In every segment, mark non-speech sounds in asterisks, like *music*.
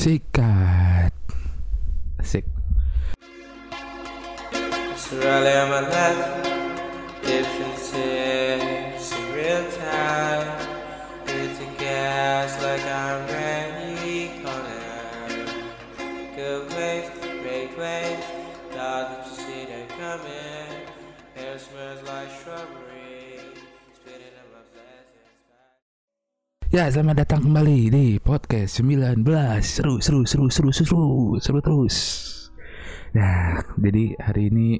Sikat. Asik. Surely my left, differences in real time. Ya, selamat datang kembali di podcast 19. Seru, seru, seru, seru, seru, seru terus. Nah, jadi hari ini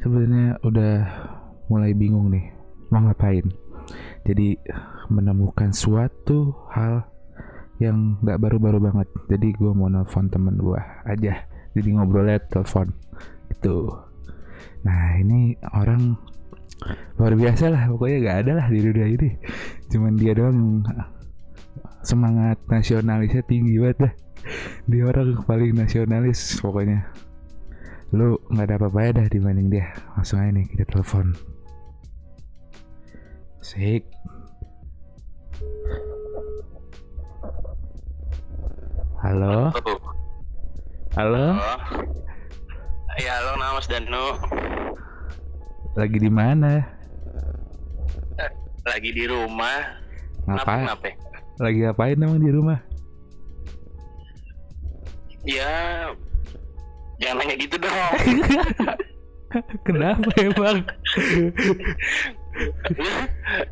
sebenarnya udah mulai bingung nih mau ngapain. Jadi menemukan suatu hal yang nggak baru-baru banget. Jadi gue mau nelfon temen gue aja. Jadi ngobrolnya telepon itu. Nah ini orang luar biasa lah pokoknya nggak ada lah di dunia ini. Cuman dia doang semangat nasionalisnya tinggi banget dah dia orang paling nasionalis pokoknya. Lu nggak ada apa-apa dah dibanding dia. Langsung aja nih kita telepon. Sik. Halo? Halo. Ya halo nama Mas Danu Lagi di mana? Lagi di rumah Kenapa Ngapain? kenapa? Lagi ngapain emang di rumah? Ya Jangan nanya gitu dong *laughs* Kenapa emang? lu,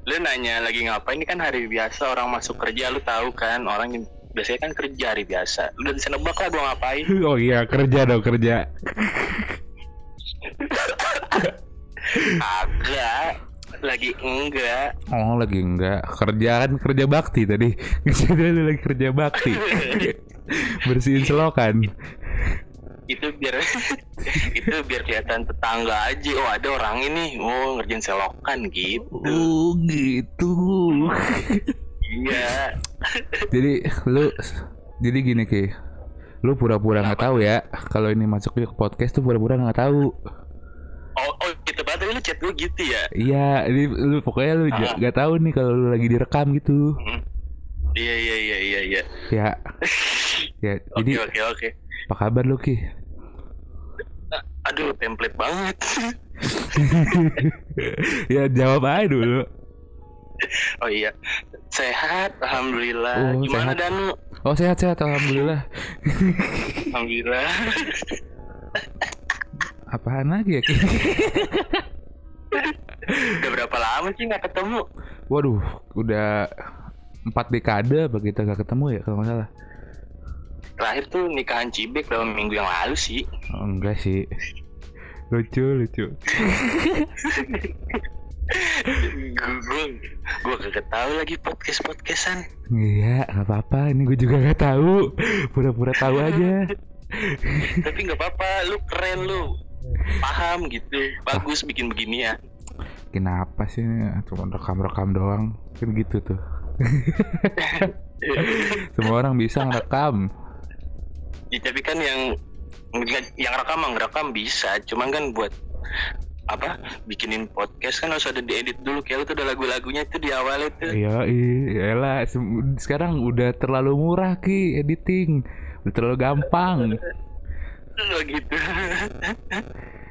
lu nanya lagi ngapain Ini kan hari biasa orang masuk kerja Lu tahu kan orang yang biasanya kan kerja hari biasa Lu udah bisa nebak lah gua ngapain *laughs* Oh iya kerja dong kerja Agak Lagi enggak. Oh lagi enggak. Kerja kan kerja bakti tadi. *laughs* Lu lagi kerja bakti. *laughs* Bersihin selokan. Itu biar *laughs* Itu biar kelihatan tetangga aja. Oh ada orang ini. Oh ngerjain selokan gitu. Oh gitu. Iya. Jadi lu Jadi gini Ki. Lu pura-pura nggak tahu ya Kalau ini masuk ke podcast tuh pura-pura nggak tahu. Oh, oh gitu Tadi lu chat gue gitu ya Iya ini lu pokoknya lu Ah. nggak tahu nih kalau lu lagi direkam gitu. Iya iya iya iya iya. Ya *laughs* Ya Oke jadi oke oke. apa kabar lu Ki? Aduh template banget. *laughs* ya jawab aja dulu Oh iya. Sehat alhamdulillah. Oh, Gimana sehat. Danu? Oh sehat-sehat Alhamdulillah Alhamdulillah. Apaan lagi ya Ki? *laughs* Udah berapa lama sih nggak ketemu? Waduh, udah empat dekade apa kita gak ketemu ya kalau nggak salah. Terakhir tuh nikahan Cibek dalam minggu yang lalu sih. Oh, enggak sih. Lucu, lucu. gue gue kagak tahu lagi podcast podcastan. Iya, nggak apa-apa. Ini gue juga nggak tahu. Pura-pura tahu aja. Tapi nggak apa-apa. Lu keren lu. Paham gitu. Bagus bikin begini ya. Kenapa sih? Cuma rekam-rekam doang. Kan gitu tuh. *laughs* Semua orang bisa ngerekam. Ya, tapi kan yang yang rekam ngerekam bisa, cuman kan buat apa bikinin podcast kan harus ada diedit dulu kayak tuh ada lagu-lagunya itu di awal itu Iya, iya lah. Sekarang udah terlalu murah ki editing. Udah terlalu gampang. Oh, *laughs* gitu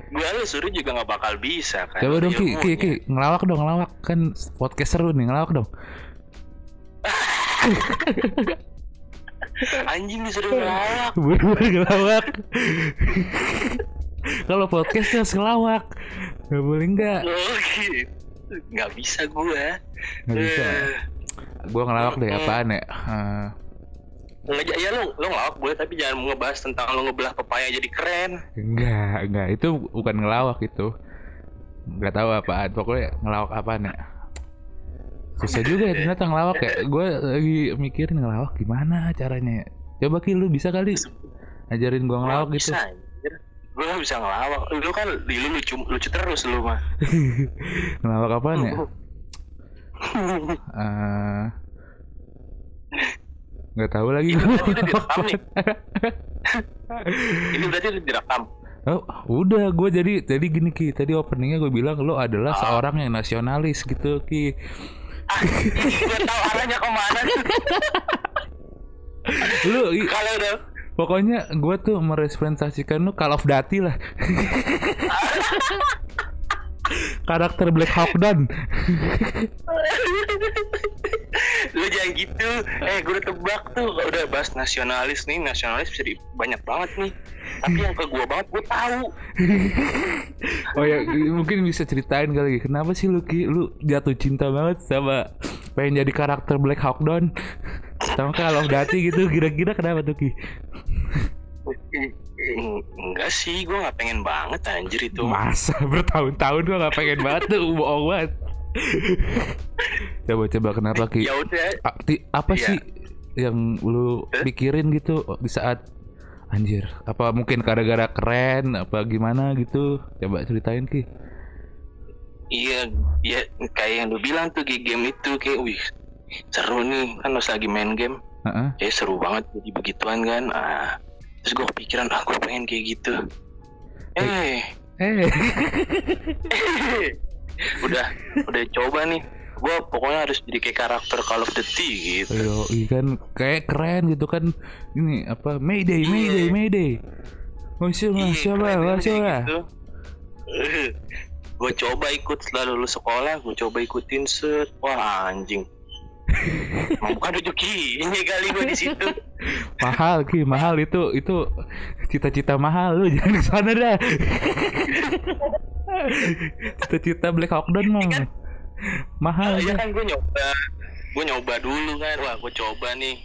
gua lu suruh juga nggak bakal bisa kan Coba dong ki, ki, ilmunya. ki, ngelawak dong, ngelawak kan podcast seru nih, ngelawak dong. *laughs* anjing disuruh ngelawak *laughs* Buru-buru ngelawak. Kalau podcast harus ngelawak. Gak boleh nggak? oh gitu nggak bisa gua Nggak bisa. Eh, Gue ngelawak deh apaan ya? Eh, nggak ya lu lu ngelawak boleh tapi jangan ngebahas tentang lu ngebelah pepaya jadi keren enggak, enggak. Itu bukan ngelawak itu. Nggak tahu apaan. Pokoknya ngelawak apaan ya? Susah juga ya ternyata ngelawak ya. Gue lagi mikirin ngelawak gimana caranya. Coba ki lu bisa kali ajarin gue ngelawak gitu. bisa gua nggak bisa ngelawak lu kan di lu lucu lucu terus lu mah *laughs* ngelawak apaan *laughs* ya? Eh, nggak tahu lagi. Ini berarti udah *laughs* direkam nih. Ini berarti udah direkam. Oh, udah gue jadi jadi gini Ki. Tadi openingnya gue bilang lo adalah Ah. seorang yang nasionalis gitu Ki. Gue tahu arahnya ke mana *laughs* lu Kalau udah pokoknya gue tuh merepresentasikan lu Call of Duty lah. *laughs* Karakter Black Hawk Down. lu jangan gitu. Eh gue udah tebak tuh. Udah bahas nasionalis nih. Nasionalis bisa di, banyak banget nih. Tapi yang ke gue banget gue tahu. Oh ya mungkin bisa ceritain kali kenapa sih lu Ki? Lu jatuh cinta banget sama pengen jadi karakter Black Hawk Down? Sama of Duty gitu. Kira-kira kenapa tuh Ki? Eng- enggak sih gue nggak pengen banget anjir itu Masa *laughs* bertahun-tahun gua gak pengen banget tuh bohong banget. *laughs* coba coba kenapa Ki? ya udah apa Iya. sih yang lu Eh? pikirin gitu di saat anjir apa mungkin gara-gara keren apa gimana gitu coba ceritain ki iya ya kayak yang lu bilang tuh game itu kayak wih seru nih kan pas lagi main game Heeh. kayak seru banget jadi begituan kan ah terus gue kepikiran aku pengen kayak gitu. Eh. Eh. *laughs* Udah udah coba nih. Gue pokoknya harus jadi kayak karakter Call of Duty gitu. Ayo, iya kan kayak keren gitu kan. Ini apa Mayday Iya. Mayday Mayday. Masya Allah, Iya, siapa, Masya kayak Allah. gitu. *laughs* gue coba ikut setelah lulus sekolah gue coba ikutin set. Wah anjing bukan rezekinya kali gue di situ. *laughs* Mahal Ki, mahal. Itu itu cita-cita mahal. Lu jangan ke sana dah. *laughs* cita-cita Black Hawk Down mah. Mahal ya kan gue nyoba. Gue nyoba dulu kan. Wah gue coba nih.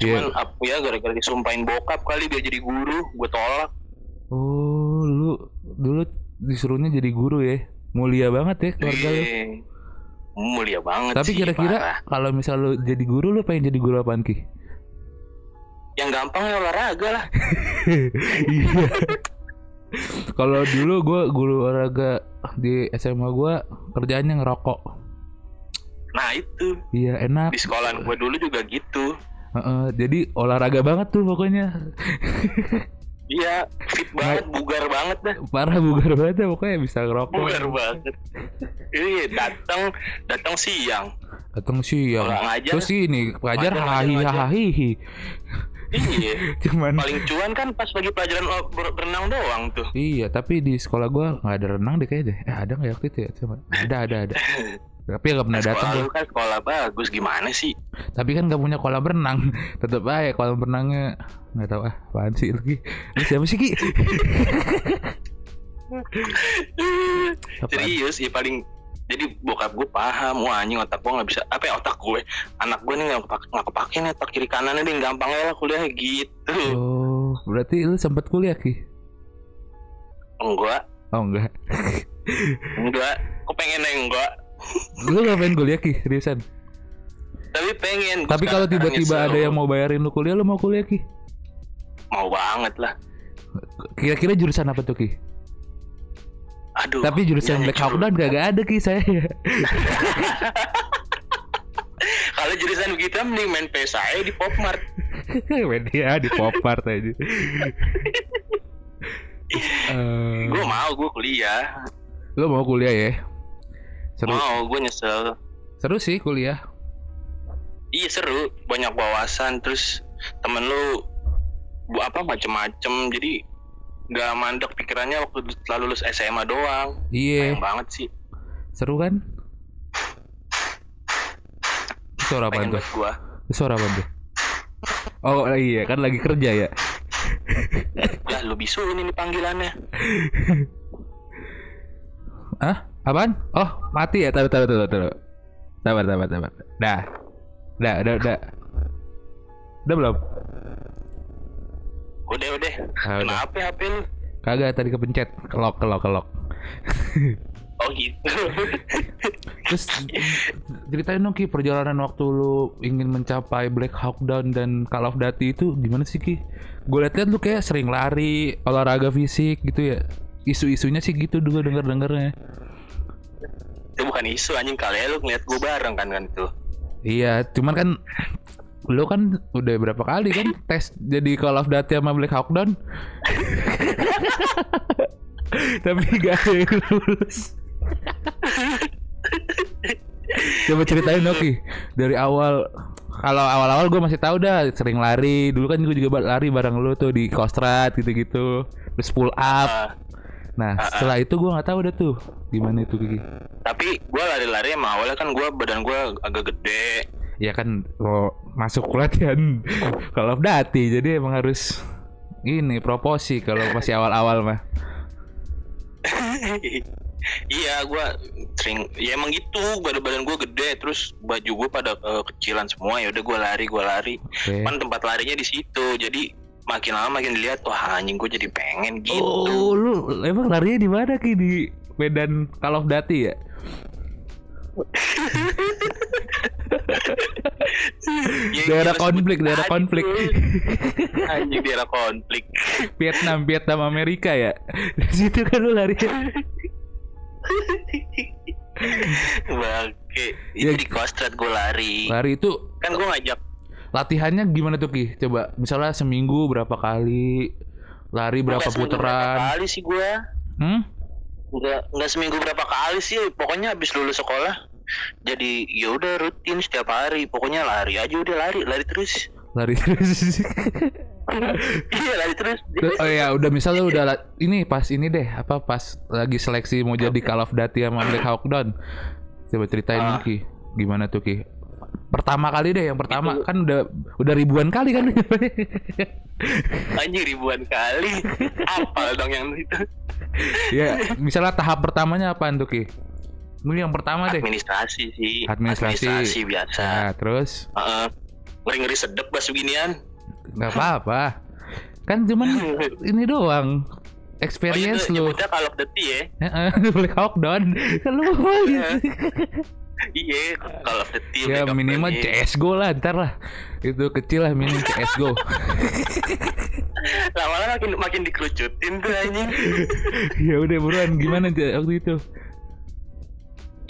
Iya. cuman apa ya gara-gara disumpahin bokap kali dia jadi guru. Gue tolak. Oh, lu dulu disuruhnya jadi guru ya. Mulia banget ya keluarga lu. Mulia banget Tapi kira-kira kalau misal lu jadi guru lu pengen jadi guru apaan Ki? yang gampang ya olahraga lah *laughs* Iya. Kalau dulu gua guru olahraga di SMA gua kerjaannya ngerokok. nah itu Iya, enak. di sekolah gue dulu juga gitu Heeh, jadi olahraga banget tuh pokoknya. *laughs* iya fit banget bugar banget dah Parah bugar banget ya pokoknya bisa ngerokok. bugar banget iya datang datang siang Datang siang. Ngajar, Terus ini ngajar. hahihi. iya *laughs* Cuman paling cuan kan pas lagi pelajaran oh, ber- berenang doang tuh Iya, tapi di sekolah gua nggak ada renang deh kayaknya deh. Eh, ada nggak ya waktu itu ya? Coba. Ada, ada, ada. *laughs* tapi nggak pernah datang sekolah lu kan sekolah bagus gimana sih Tapi kan nggak punya kolam renang. *laughs* Tetep aja kolam renangnya nggak tahu ah, apaan sih lagi. Lu siapa sih Ki? *laughs* Serius ya paling jadi bokap gue paham wah anjing otak gue nggak bisa apa ya otak gue anak gue nih nggak kepake, nggak kepake nih otak kiri kanannya deh gampang lah kuliah gitu Oh, berarti lu sempat kuliah Ki? enggak Oh enggak. *laughs* enggak aku pengen enggak Lu ngapain kuliah Ki? Seriusan? tapi pengen Tapi kalau tiba-tiba ada yang mau bayarin lu kuliah, lu mau kuliah Ki? mau banget lah Kira-kira jurusan apa tuh Ki? aduh Tapi jurusan Black Hawk Down gak ada Ki saya. *laughs* kalau jurusan kita mending main PS aja di Popmart *laughs* Media di pop art aja. *laughs* Eh, gue mau gue kuliah lu mau kuliah ya? Seru, mau gue nyesel seru sih kuliah. iya seru banyak wawasan terus temen lu bu apa macem-macem jadi nggak mandek pikirannya waktu setelah lulus SMA doang Iya, banget sih seru kan? Suara apa tuh? gua Suara apa tuh? Oh iya kan lagi kerja ya. lah lu bisu ini panggilannya Hah? Apaan? Oh mati ya? Taruh taruh taruh taruh. Sabar sabar sabar. Dah, dah udah udah. Udah belum? udah udah Ah, udah. kenapa HP lu Kagak tadi kepencet. Kelok kelok kelok. *laughs* oh gitu *laughs* Terus ceritain dong Ki perjalanan waktu lu ingin mencapai Black Hawk Down dan Call of Duty itu gimana sih Ki? Gue liat-liat lu kayak sering lari, olahraga fisik gitu ya. Isu-isunya sih gitu dulu denger-dengernya. Itu bukan isu anjing kali ya lu ngeliat gua bareng kan kan itu Iya, cuman kan lu kan udah berapa kali kan tes jadi Call of Duty sama Black Hawk Down. *laughs* Tapi gak ada yang lulus. Coba ceritain dong Ki dari awal kalau awal-awal gue masih tahu dah sering lari. Dulu kan gue juga lari bareng lu tuh di Kostrad gitu-gitu. Terus pull up. Ah, Nah, setelah itu gue nggak tahu dah tuh gimana itu Kiki. tapi gue lari-lari emang awalnya kan gue badan gue agak gede Ya kan lo masuk latihan *laughs* of Duty jadi emang harus ini proporsi kalau masih awal-awal mah. *laughs* iya gue sering ya emang gitu badan badan gue gede terus baju gue pada eh, kecilan semua ya udah gue lari gue lari Oke. kan tempat larinya di situ jadi makin lama makin dilihat wah anjing gue jadi pengen gitu Oh, lu emang larinya di mana Ki di Medan Call of Duty ya? *laughs* Ya, daerah konflik, daerah konflik. *laughs* anjing daerah konflik Vietnam, Vietnam Amerika ya. Di situ kan lu lari. *laughs* Bangke Ya. Itu di Kostrad gue lari Lari itu Kan gue ngajak latihannya gimana tuh Ki? Coba misalnya seminggu berapa kali? Lari berapa Nggak seminggu berapa kali sih gue Hmm? Enggak, enggak seminggu berapa kali sih Pokoknya habis lulus sekolah Jadi ya udah rutin setiap hari Pokoknya lari aja udah lari Lari terus Lari terus. *laughs* Iya lari terus oh ya, udah misalnya udah ini pas ini deh, apa pas lagi seleksi mau jadi Call of Duty sama Black Hawk Down. Coba ceritain Ah. Ki. Gimana tuh Ki? Pertama kali deh, yang pertama kan udah udah ribuan kali kan. *laughs* Anjing ribuan kali Apal dong yang itu ya, misalnya tahap pertamanya apaan tuh Ki? Ini yang pertama deh. Administrasi sih Administrasi. Administrasi biasa Nah, terus Heeh. Ngeri-ngeri sedep bahas beginian nggak apa-apa. Kan cuman *laughs* ini doang. Experience oh, itu lu. nyebutnya of Duty ya Heeh, *laughs* Black Hawk Down. Kan lu apa Iya. of Duty Ya minimal ini. CSGO lah ntar lah Itu kecil lah minimal CSGO *laughs* Lama-lama makin, makin dikerucutin tuh anjing *laughs* Ya udah buruan gimana waktu itu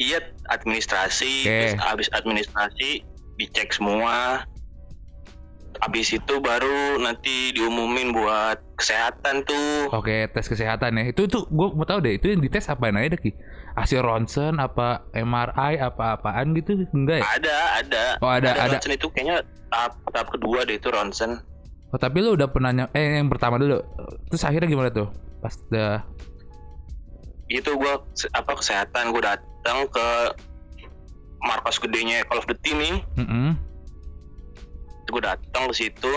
Iya administrasi Oke. Terus habis administrasi Dicek semua Habis itu baru nanti diumumin buat kesehatan tuh. Oke tes kesehatan ya. Itu tuh gue mau tahu deh Itu yang dites apaan aja deh Ki Hasil ronsen apa MRI apa-apaan gitu Enggak ya? Ada, ada. Oh, ada, ada. ronsen itu kayaknya tahap, tahap kedua deh itu ronsen. Oh tapi lu udah pernah ny- Eh yang pertama dulu. Terus akhirnya gimana tuh? Pas udah Itu gua apa kesehatan. Gue datang ke markas gedenya Call of Duty nih. Mm-mm. Gue datang ke situ.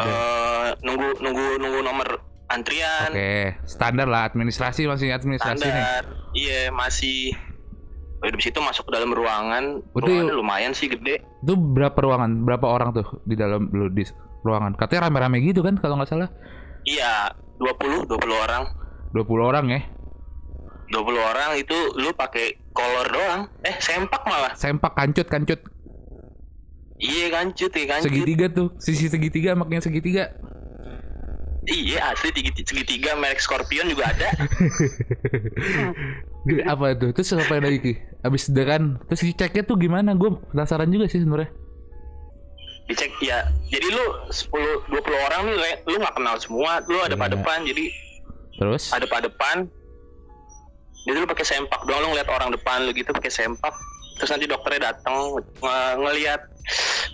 Ya. eh nunggu nunggu nunggu nomor antrian. Oke standar lah administrasi masih administrasi nih. Standar. Iya masih. Udah di situ masuk ke dalam ruangan. Udah, ruangannya yuk. lumayan sih gede. Itu berapa ruangan? Berapa orang tuh Di dalam lu di ruangan? Katanya rame-rame gitu kan Kalau nggak salah. Iya 20 20 orang. 20 orang ya? 20 orang itu lu pakai kolor doang. Eh sempak malah. Sempak kancut kancut iya kancut ya kancut Segitiga tuh Sisi segitiga maknya segitiga. Iya asli segitiga, segitiga merek Scorpion juga ada. *laughs* Apa tuh terus apa lagi? Ki? abis kan terus diceknya tuh gimana? Gue penasaran juga sih sebenarnya. Dicek ya jadi lu 10 20 orang nih lu nggak kenal semua lu ada Iya. pada depan jadi terus? ada pada depan jadi lu pakai sempak doang lu ngeliat orang depan lu gitu pakai sempak. Terus nanti dokternya datang nge- ngeliat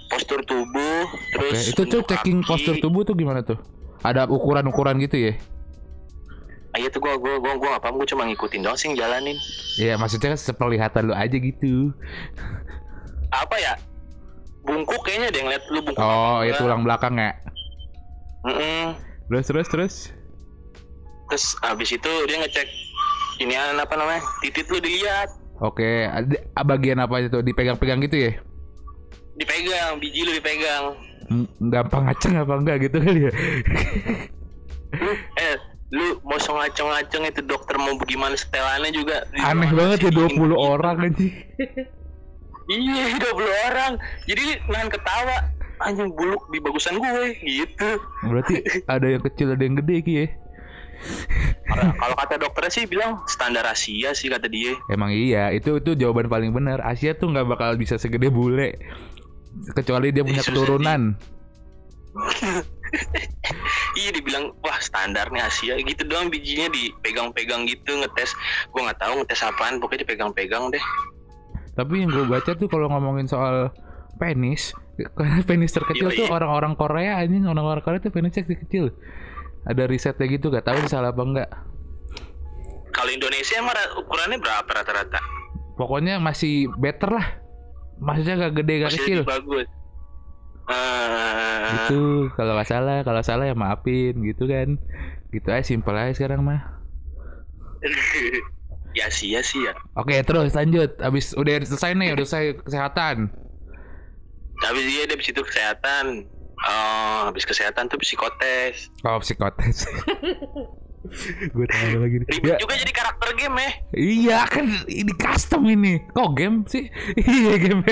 postur tubuh terus itu tuh checking kaki. postur tubuh tuh gimana tuh? Ada ukuran-ukuran gitu ya? Ah, iya tuh gua gua gua gua paham gua cuma ngikutin doang sih jalanin. Iya maksudnya kan seperlihatan lu aja gitu. Apa ya? Bungkuk kayaknya deh ngeliat lu bungkuk oh apa ya enggak. tulang belakang ya? Mm-mm. terus terus terus? Terus habis itu dia ngecek ini apa namanya titit lu dilihat. Oke ada bagian apa itu dipegang-pegang gitu ya dipegang biji lu dipegang Hmm, gampang ngaceng apa enggak gitu kali ya eh lu mau so ngaceng-ngaceng itu dokter mau gimana setelannya juga aneh banget ya 20 dingin orang aja Iya, *laughs* 20 orang. Jadi nahan ketawa. Anjing buluk di bagusan gue gitu. berarti *laughs* ada yang kecil ada yang gede Ki ya Kalau kalau kata dokternya sih bilang standar Asia sih kata dia. Emang iya, itu itu jawaban paling benar. Asia tuh nggak bakal bisa segede bule, kecuali dia punya Susah keturunan. *laughs* Iya dibilang wah standarnya Asia gitu doang bijinya dipegang-pegang gitu ngetes. Gue nggak tahu ngetes apaan, pokoknya dipegang-pegang deh. Tapi yang gue baca tuh kalau ngomongin soal penis karena penis terkecil tuh orang-orang Korea anjing orang-orang Korea tuh penisnya kecil ada risetnya gitu gak tahu salah apa enggak Kalau Indonesia emang ra- ukurannya berapa rata-rata? pokoknya masih better lah maksudnya gak gede gak Masih kecil bagus. Eh, gitu kalau nggak salah kalau salah ya maafin gitu kan gitu aja simpel aja sekarang mah *laughs* ya sih ya sih ya. oke terus lanjut abis udah selesai nih udah selesai kesehatan Habis dia dari situ kesehatan. Oh, habis kesehatan tuh psikotes. oh psikotes *laughs* gue tahu lagi nih. Ribet ya, juga jadi karakter game ya. iya kan ini custom ini kok game sih *laughs* iya game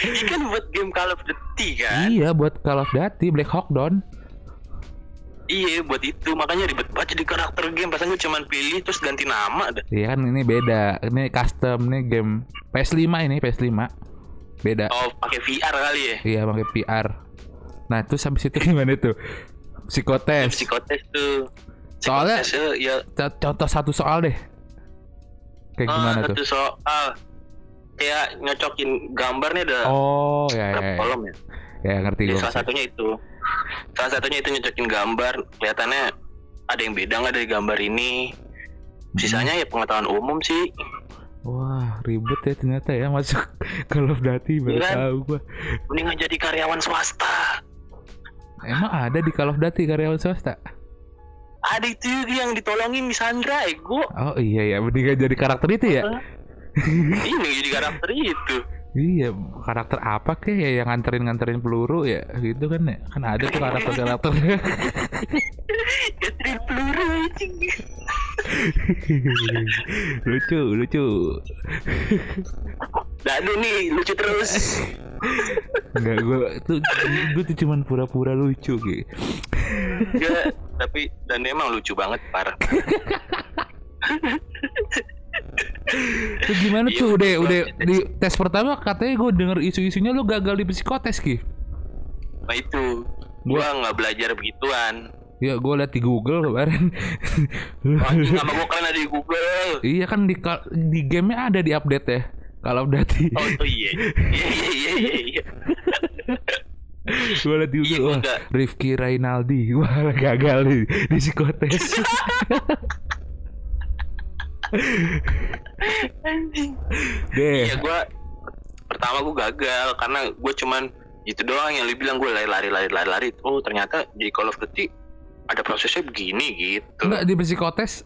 Ini kan buat game Call of Duty kan. iya buat Call of Duty Black Hawk Down Iya buat itu makanya ribet banget jadi karakter game. Pasan gue cuman pilih terus ganti nama dah. Iya kan ini beda ini custom nih game PS5 ini PS5 beda Oh pakai VR kali ya. iya pakai PR nah terus habis itu *laughs* gimana tuh psikotes Psikotes tuh. Soalnya- tuh, ya Co- contoh satu soal deh kayak ah, gimana tuh satu soal kayak nyocokin gambar nih ada oh ya ya ya, kolom ya. ya ngerti Ya, gue salah satunya itu. Salah satunya itu nyocokin gambar, kelihatannya ada yang beda nggak dari gambar ini. Sisanya ya pengetahuan umum sih. wah ribet ya ternyata ya masuk Call of Duty baru Iya kan? tahu gua Mendingan jadi karyawan swasta. Emang ada di Call of Duty karyawan swasta Ada itu juga yang ditolongin di Sandra, ego. oh iya ya mendingan jadi karakter itu ya Ini jadi karakter itu. Iya, karakter apa kek ya yang nganterin-nganterin peluru ya gitu kan ya. Kan ada tuh karakter-karakter. Catherine peluru anjing. *laughs* lucu, lucu. Dadu nih lucu terus. *laughs* Enggak gua tuh gua tuh cuman pura-pura lucu gitu. Enggak, tapi dan emang lucu banget parah. *laughs* Terus gimana Iya, tuh udah udah di tes pertama katanya gue denger isu-isunya lu gagal di psikotes ki. Nah itu gua nggak belajar begituan. Ya gue liat di Google kemarin. Anjing sama gua kalian ada di Google. iya kan di di gamenya ada di update ya. Kalau Duty. *laughs* Oh, oh iya. Iya iya iya iya. gue liat di Iya, Google. Wah. Rifki Rainaldi. Wah gagal nih di psikotes. Deh. Iya gua pertama gua gagal karena gua cuman itu doang yang lu bilang gua lari-lari lari-lari lari. Oh ternyata di Call of Duty ada prosesnya begini gitu. Enggak di psikotes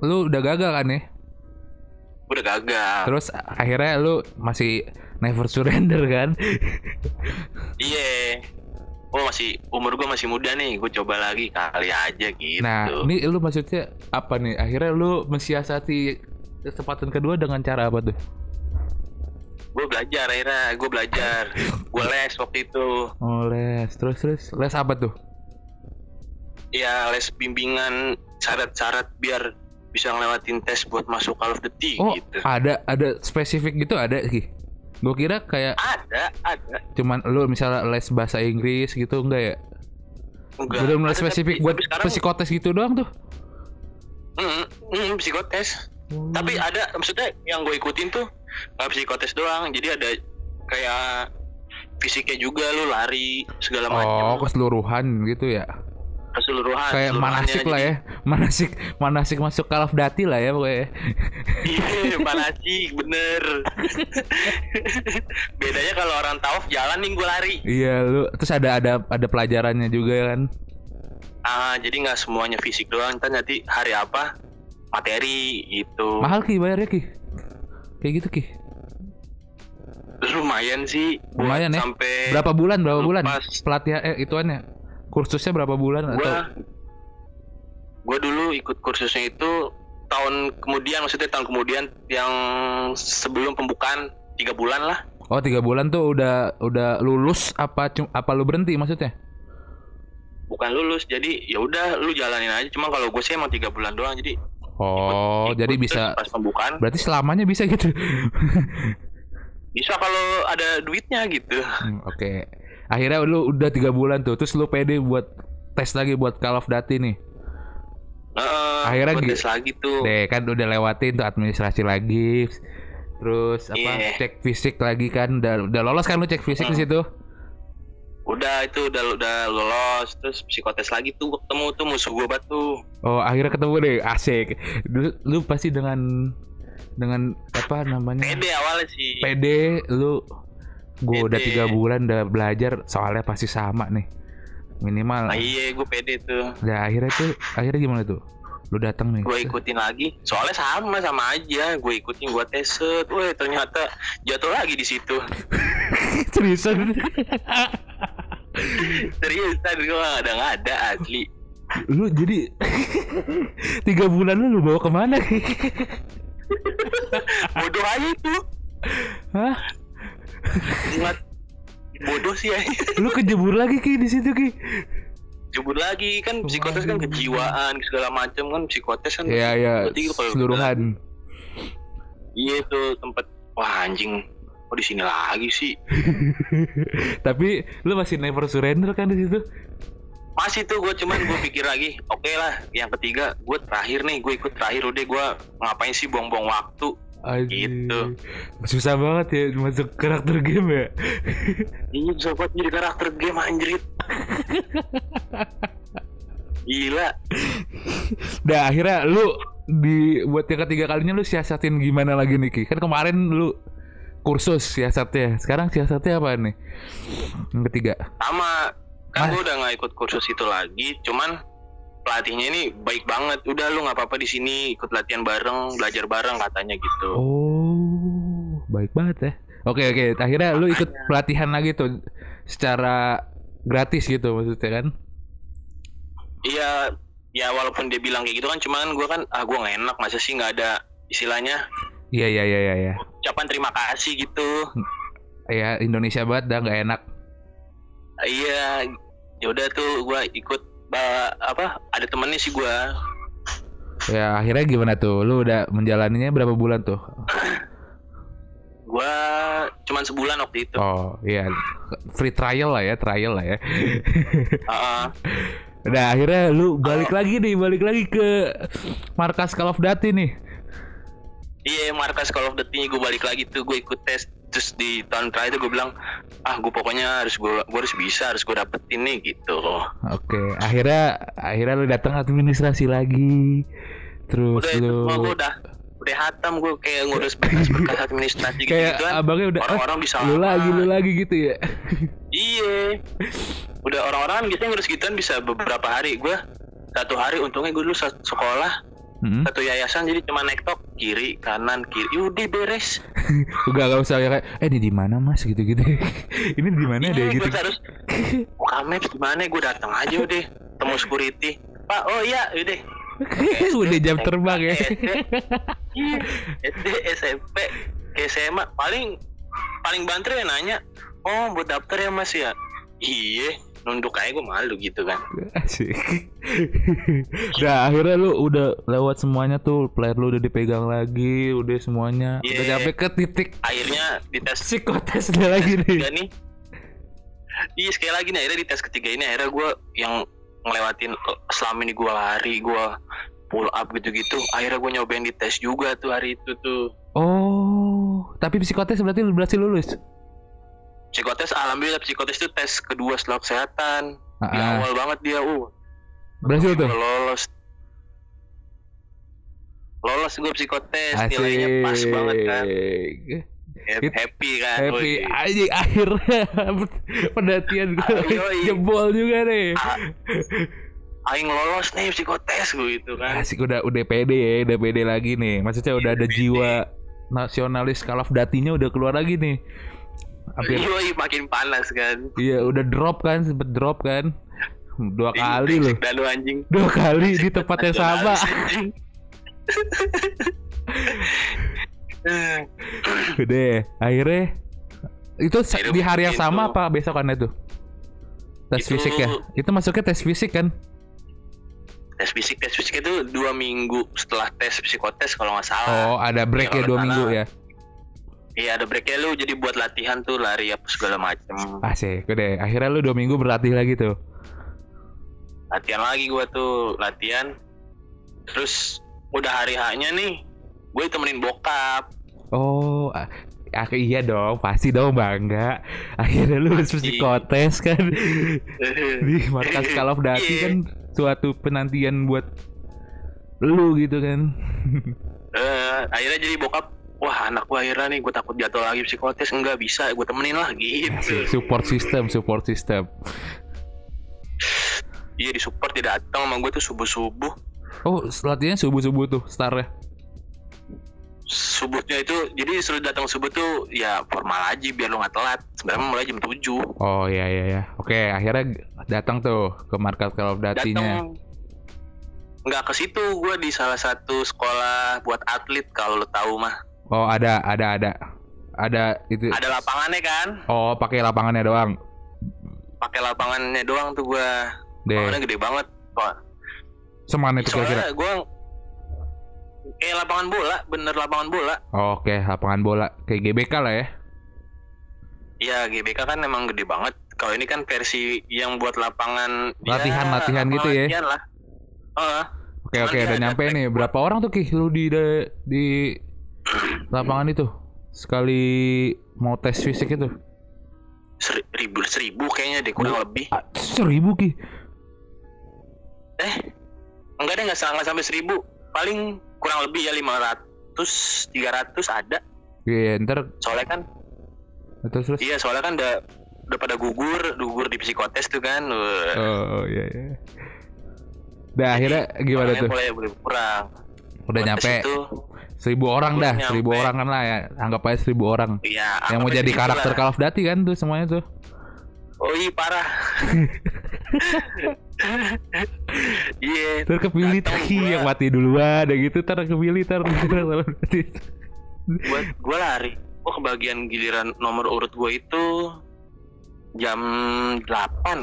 lu udah gagal kan ya? Udah gagal. Terus akhirnya lu masih never surrender kan? Iya. Oh masih umur gua masih muda nih, gue coba lagi kali aja gitu. Nah, ini lu maksudnya apa nih? Akhirnya lu mensiasati kesempatan kedua dengan cara apa tuh? gue belajar akhirnya, gue belajar, gue les waktu itu. Oh les, terus terus les apa tuh? Ya les bimbingan syarat-syarat biar bisa ngelewatin tes buat masuk Call of Duty Oh gitu. ada ada spesifik gitu ada sih. Gue kira kayak Ada, ada. cuman lu misalnya les bahasa Inggris gitu enggak ya? Enggak. Bener-bener Ada, spesifik tapi- buat tapi sekarang, psikotes gitu doang tuh. Mm, mm, psikotes. Hmm. Tapi ada maksudnya yang gue ikutin tuh nggak psikotes doang. Jadi ada kayak fisiknya juga lu lari segala Oh macam keseluruhan gitu ya? Keseluruhan Kayak manasik lah Jadi- ya, *laughs* manasik manasik masuk Call of Duty lah ya pokoknya. Iya, *laughs* manasik bener. *laughs* Bedanya kalau orang tawaf jalan nih gue lari. Iya lu terus ada ada ada pelajarannya juga kan? Ah, jadi nggak semuanya fisik doang. Ntar nanti hari apa materi gitu. Mahal ki bayarnya ki? Kayak gitu ki? Lumayan sih. Lumayan ya? Sampai Berapa bulan? Berapa bulan? Pas. Pelatihan eh ituannya kursusnya berapa bulan gua atau? gua dulu ikut kursusnya itu tahun kemudian maksudnya tahun kemudian yang sebelum pembukaan tiga bulan lah Oh tiga bulan tuh udah udah lulus apa apa lu berhenti maksudnya? bukan lulus jadi ya udah lu jalanin aja cuma kalau gue sih emang tiga bulan doang jadi Oh ikut jadi terus bisa pas pembukaan berarti selamanya bisa gitu? bisa kalau ada duitnya gitu Hmm, Oke akhirnya lu udah tiga bulan tuh terus lu pede buat tes lagi buat Call of Duty nih. Heeh, Akhirnya tes lagi tuh Deh kan udah lewatin tuh administrasi lagi Terus apa Iya. cek fisik lagi kan udah, udah lolos kan lu cek fisik di Hmm. situ? Udah itu udah udah lolos terus psikotes lagi tuh ketemu tuh musuh gua batu. Oh akhirnya ketemu deh asik. Lu, lu pasti dengan dengan apa namanya? Pede awalnya sih. PD lu gue udah tiga bulan udah belajar soalnya pasti sama nih minimal Nah, iya gue pede tuh. Nah, akhirnya tuh akhirnya gimana tuh? Lu datang nih. Gue ikutin lagi. Soalnya sama sama aja. Gue ikutin gue tes set. Wah ternyata jatuh lagi di situ. *laughs* Seriusan. Seriusan gue ada nggak ada asli. lu jadi *laughs* tiga bulan lu lu bawa ke mana? *laughs* Bodoh aja tuh. Hah? Ingat bodoh sih ya. Lu kejebur lagi ki di situ ki? Jebur lagi kan psikotes kan kejiwaan segala macam kan psikotes kan. Iya iya seluruhan. Iya tuh tempat wah anjing. Oh di sini lagi sih. *laughs* Tapi lu masih never surrender kan di situ? Masih tuh gue cuman gue pikir lagi, oke lah, yang ketiga gue terakhir nih, gue ikut terakhir udah gue ngapain sih buang-buang waktu? Anjing. Gitu. Susah banget ya masuk karakter game ya. *laughs* Ini bisa buat jadi karakter game anjrit. Gila. Nah akhirnya lu di buat yang ketiga kalinya lu siasatin gimana lagi nih Ki? Kan kemarin lu kursus siasatnya. Sekarang siasatnya apa nih? Yang ketiga. Sama kan gue udah nggak ikut kursus itu lagi, cuman pelatihnya ini baik banget. Udah lu nggak apa-apa di sini ikut latihan bareng, belajar bareng katanya gitu. Oh, baik banget ya. Oke oke, akhirnya lu ikut pelatihan lagi tuh secara gratis gitu maksudnya kan? Iya, ya walaupun dia bilang kayak gitu kan, cuman gue kan ah gue nggak enak masa sih nggak ada istilahnya Iya iya iya iya. iya. ucapan terima kasih gitu. Ya Indonesia banget dah nggak enak. Iya, ya udah tuh gue ikut ba- apa ada temennya sih gue Ya akhirnya gimana tuh? Lu udah menjalaninya berapa bulan tuh? *laughs* gue cuman sebulan waktu itu Oh iya, free trial lah ya, trial lah ya. *laughs* Heeh. Nah akhirnya lu balik lagi nih, balik lagi ke markas Call of Duty nih. iya markas Call of Duty gue balik lagi tuh gue ikut tes terus di tahun terakhir gue bilang ah gue pokoknya harus gue gue harus bisa harus gue dapetin nih gitu Oke, akhirnya akhirnya lu datang administrasi lagi. Terus udah itu lu gue udah udah hatam gue kayak ngurus *laughs* berkas-berkas administrasi gitu, kayak kan abangnya udah orang-orang bisa lu lagi lu lagi gitu ya. Iya. Udah orang-orang kan biasanya ngurus gituan bisa beberapa hari. Gue satu hari untungnya gue dulu sekolah Hmm? satu yayasan jadi cuma naik tok kiri kanan kiri. Udah beres. *laughs* Enggak enggak usah kayak eh ini di mana Mas gitu-gitu. *laughs* ini di mana deh Iya, gitu. gue harus maps di mana? Gue datang aja udah temu security. Pak, oh iya, udah. *laughs* udah jam terbang ya. SD, Iya, SMP, ke SMA paling paling banter ya nanya, oh buat daftar ya mas ya? Iya, nunduk aja gue malu gitu kan. *laughs* Asik. nah akhirnya lu udah lewat semuanya tuh player lu udah dipegang lagi udah semuanya udah Iya. sampai ke titik Akhirnya di tes psikotesnya *laughs* lagi nih nih, iya sekali lagi nih akhirnya di tes ketiga ini akhirnya gue yang ngelewatin selama ini gue lari, gue pull up gitu-gitu. Akhirnya gue nyobain di tes juga tuh hari itu tuh. oh tapi psikotes berarti lu berhasil lulus Psikotes, alhamdulillah psikotes itu tes kedua setelah kesehatan. Di Ah, awal banget dia, uh, berhasil tuh? lolos. Lolos gue psikotes asik. nilainya pas banget kan. Happy, happy kan. happy. Aja akhirnya *laughs* pendakian gue Ah, jebol juga nih. Ah, aing lolos nih psikotes gue gitu kan. Asik udah udah pede ya udah pede lagi nih. Maksudnya udah ada pede. jiwa nasionalis Call of Duty-nya udah keluar lagi nih hampir. *laughs* Yoi, makin panas kan. Iya udah drop kan sempet drop kan. Dua kali loh. Dan anjing. Dua kali di tempat yang sama udah akhirnya itu Akhirnya di hari yang begitu. sama apa besokannya tuh? Tes Itu- fisik ya? Itu masuknya tes fisik kan? Tes fisik tes fisik itu dua minggu setelah tes psikotes kalau nggak salah. Oh ada break ya kalau dua minggu ya iya ada breaknya lu jadi buat latihan tuh lari apa segala macem asik udah akhirnya lu dua minggu berlatih lagi tuh latihan lagi gua tuh latihan terus udah hari haknya nih gue temenin bokap Oh, ah, ah, iya dong, pasti dong bangga. Akhirnya lulus Pasti. psikotes kan *laughs* di markas Call of Duty Iya. kan suatu penantian buat lu gitu kan. Eh, akhirnya jadi bokap wah anak gua akhirnya nih gue takut jatuh lagi psikotes enggak bisa gue temenin lah gitu *laughs* support system, support system. iya di support dia datang sama gue tuh subuh subuh Oh, latihannya subuh-subuh tuh startnya. subuhnya itu jadi suruh datang subuh tuh ya formal aja biar lu nggak telat sebenarnya mulai jam 7 Oh iya iya iya. Oke, akhirnya datang tuh ke Call of Duty-nya. datang nggak ke situ gue di salah satu sekolah buat atlet kalau lu tahu mah Oh, ada ada ada. Ada itu. ada lapangannya kan Oh, pakai lapangannya doang. pakai lapangannya doang tuh gue Deh. lapangannya gede banget Wah, Semana itu kira-kira? gue kayak lapangan bola bener lapangan bola Oke, lapangan bola kayak GBK lah ya. Iya GBK kan emang gede banget. Kalau ini kan versi yang buat lapangan ya, Latihan-latihan gitu ya? latihan lah. Heeh. Oke oke dia udah ada nyampe nih. Berapa orang tuh Ki lu di, di lapangan itu? Sekali mau tes fisik itu. Seri- ribu seribu kayaknya deh kurang lebih. Ah, seribu Ki. Eh enggak deh nggak sa- nggak sampai seribu. Paling kurang lebih ya 500 300 ada. Iya, ntar Soalnya kan terus terus. iya soalnya kan udah udah pada gugur gugur di psikotes tuh kan. Oh iya iya. Dah akhirnya gimana tuh? mulai kurang. Udah nyampe itu, seribu orang dah, nyampe. seribu orang kan lah ya. Anggap aja seribu orang. Iya. Yang mau jadi karakter gitu Call of Duty kan tuh semuanya tuh. lah. Oh iya parah. *laughs* Iya. Kepilih Ki gua. yang mati duluan, ada gitu ntar kepilih ntar Call of Duty. buat gue lari oh kebagian giliran nomor urut gue itu jam 8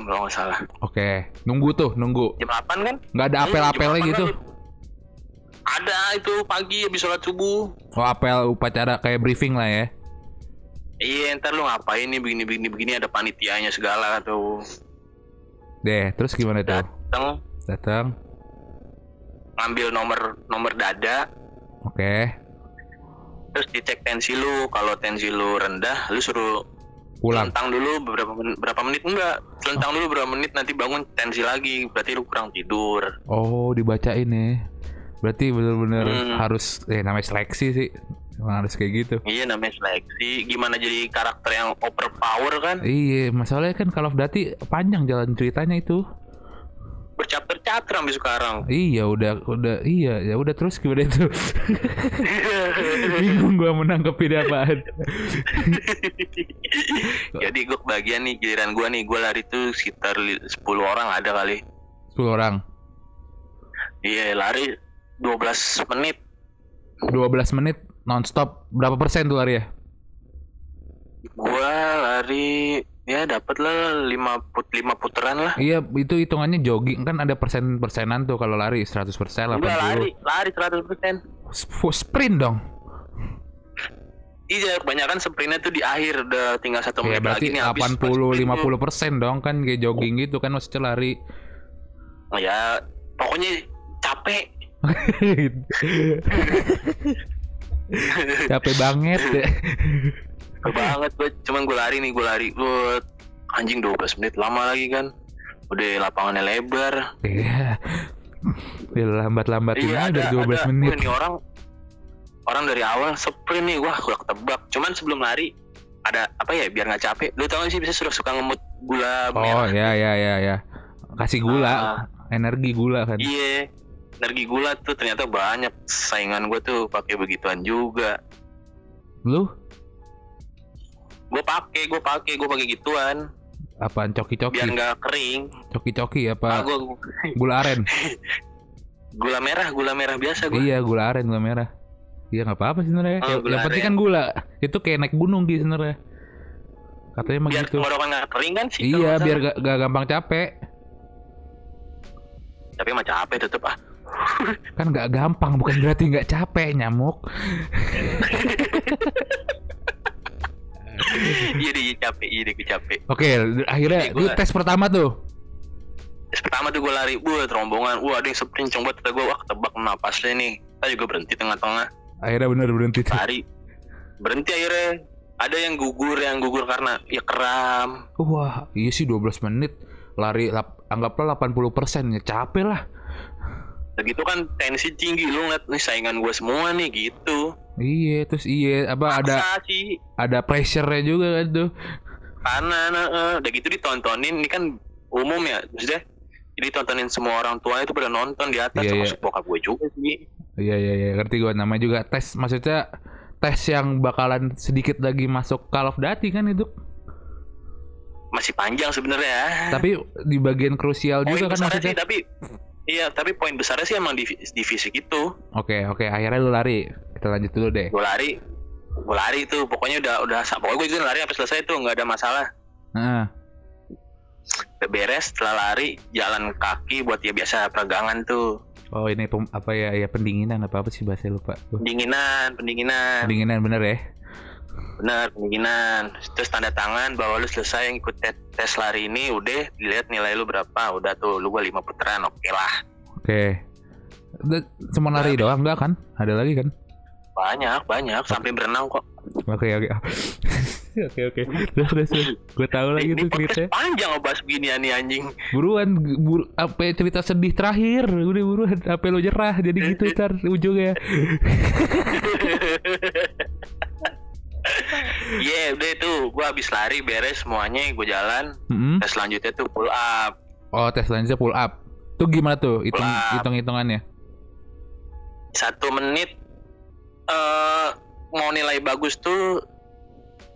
kalau nggak salah Oke, nunggu tuh, nunggu. jam 8 kan Nggak ada Hmm, apel-apelnya jam 8 gitu. kali. Ada itu pagi habis sholat subuh Oh apel upacara kayak briefing lah ya. iya ntar lu ngapain nih begini begini begini ada panitianya segala tuh Deh, terus gimana tuh? datang Datang. ngambil nomor nomor dada Oke, terus dicek tensi lu kalau tensi lu rendah lu suruh pulang. Telentang dulu beberapa menit, berapa menit enggak telentang dulu beberapa menit nanti bangun tensi lagi berarti lu kurang tidur Oh, dibacain ya. Berarti bener-bener Hmm. harus eh namanya seleksi sih. Emang harus kayak gitu. Iya namanya seleksi. Gimana jadi karakter yang overpower kan? Iya, masalahnya kan of Duty panjang jalan ceritanya itu. Berchapter-chapter sampai sekarang. Iya, udah udah iya, ya udah terus gimana itu? *laughs* Bingung gua menanggapi apaan. jadi gue kebagian nih giliran gue nih gue lari tuh sekitar li- 10 orang ada kali. 10 orang. Iya lari 12 menit. 12 menit nonstop berapa persen tuh lari ya? Gue lari ya dapat lah 5 put 5 putaran lah. Iya, itu hitungannya jogging kan ada persen-persenan tuh kalau lari 100%, 80. Enggak lari, lari 100%. Sp- Sprint dong. Iya, kebanyakan sprintnya tuh di akhir udah tinggal satu Ya menit berarti lagi nih habis 80 sprint 50 persen dong kan kayak jogging gitu kan maksudnya lari. tuh. Ya, pokoknya capek. Capek banget. Capek banget gue, cuman gue lari nih, gue lari. Gue anjing 12 menit lama lagi kan. Udah lapangannya lebar. Iya. Ya lambat-lambatin Iya, aja ada, dari 12 ada. menit. Ini orang orang dari awal sprint nih, wah udah ketebak. Cuman sebelum lari ada apa ya biar nggak capek. Lu tau gak sih bisa suka suka ngemut gula Oh merah. ya ya ya ya. Kasih gula, Ah. energi gula kan. Iya, energi gula tuh ternyata banyak saingan gue tuh pakai begituan juga. Lu Gue pakai, gue pakai, gue pakai gituan apaan coki-coki? biar nggak kering. Coki-coki Ah, apa? gue Gula aren. *laughs* gula merah, gula merah biasa gue. Iya, gula aren, gula merah. Iya nggak apa-apa sih sebenarnya. Oh, yang, penting kan gula. Itu kayak naik gunung gitu sebenarnya. Katanya mah Biar gitu. tenggorokan nggak kering kan sih. Iya, biar gak gampang capek. Tapi mah capek tetep ah. Kan gak gampang, bukan berarti nggak capek nyamuk. iya deh, iya capek, iya deh gue capek. Oke, akhirnya gua- tes pertama tuh. Terus pertama tuh gue lari, buat rombongan, wah ada yang sprint coba kata gue, wah ketebak napasnya nih. Kita juga berhenti tengah-tengah, Akhirnya bener berhenti tuh. lari. berhenti akhirnya ada yang gugur yang gugur karena ya kram Wah, iya sih 12 menit lari lap, anggaplah 80% ya capek lah. Begitu kan tensi tinggi lu ngeliat nih saingan gue semua nih gitu Iya, terus iya apa ada Maksa sih ada pressure-nya juga kan tuh. karena nah, eh, udah gitu ditontonin ini kan umum ya maksudnya jadi tontonin semua orang tua itu pada nonton di atas Iya, iya. termasuk bokap gue juga sih Iya iya iya ngerti gue namanya juga tes maksudnya tes yang bakalan sedikit lagi masuk Call of Duty kan itu. masih panjang sebenarnya Tapi di bagian krusial juga kan besarnya sih maksudnya. tapi iya tapi poin besarnya sih emang di, di fisik itu Oke oke akhirnya lu lari. Kita lanjut dulu deh. gue lari gue lari itu pokoknya udah udah pokoknya gue juga lari sampai selesai tuh nggak ada masalah Nah, udah beres setelah lari jalan kaki buat ya biasa peregangan tuh oh ini pem- apa ya ya pendinginan apa apa sih bahasa lupa. Pendinginan pendinginan Pendinginan bener ya. Benar pendinginan terus tanda tangan bahwa lu selesai yang ikut tes, tes lari ini udah dilihat nilai lu berapa udah tuh lu gua lima putaran oke lah Oke. Udah, Cuma lari doang enggak kan? Ada lagi kan? banyak banyak sampai berenang kok Oke oke. *laughs* Oke oke. Terus terus. Gue tahu lagi ini tuh ceritanya. panjang ngebahas beginian nih anjing Buruan buru, apa cerita sedih terakhir udah buruan apa lo jerah jadi gitu *laughs* ntar ujungnya *laughs* Iya udah itu. Gua habis lari beres semuanya gue jalan. Mm-mm. tes selanjutnya tuh pull up. Oh tes selanjutnya pull up. Tuh gimana tuh hitung hitung hitungannya satu menit eh mau nilai bagus tuh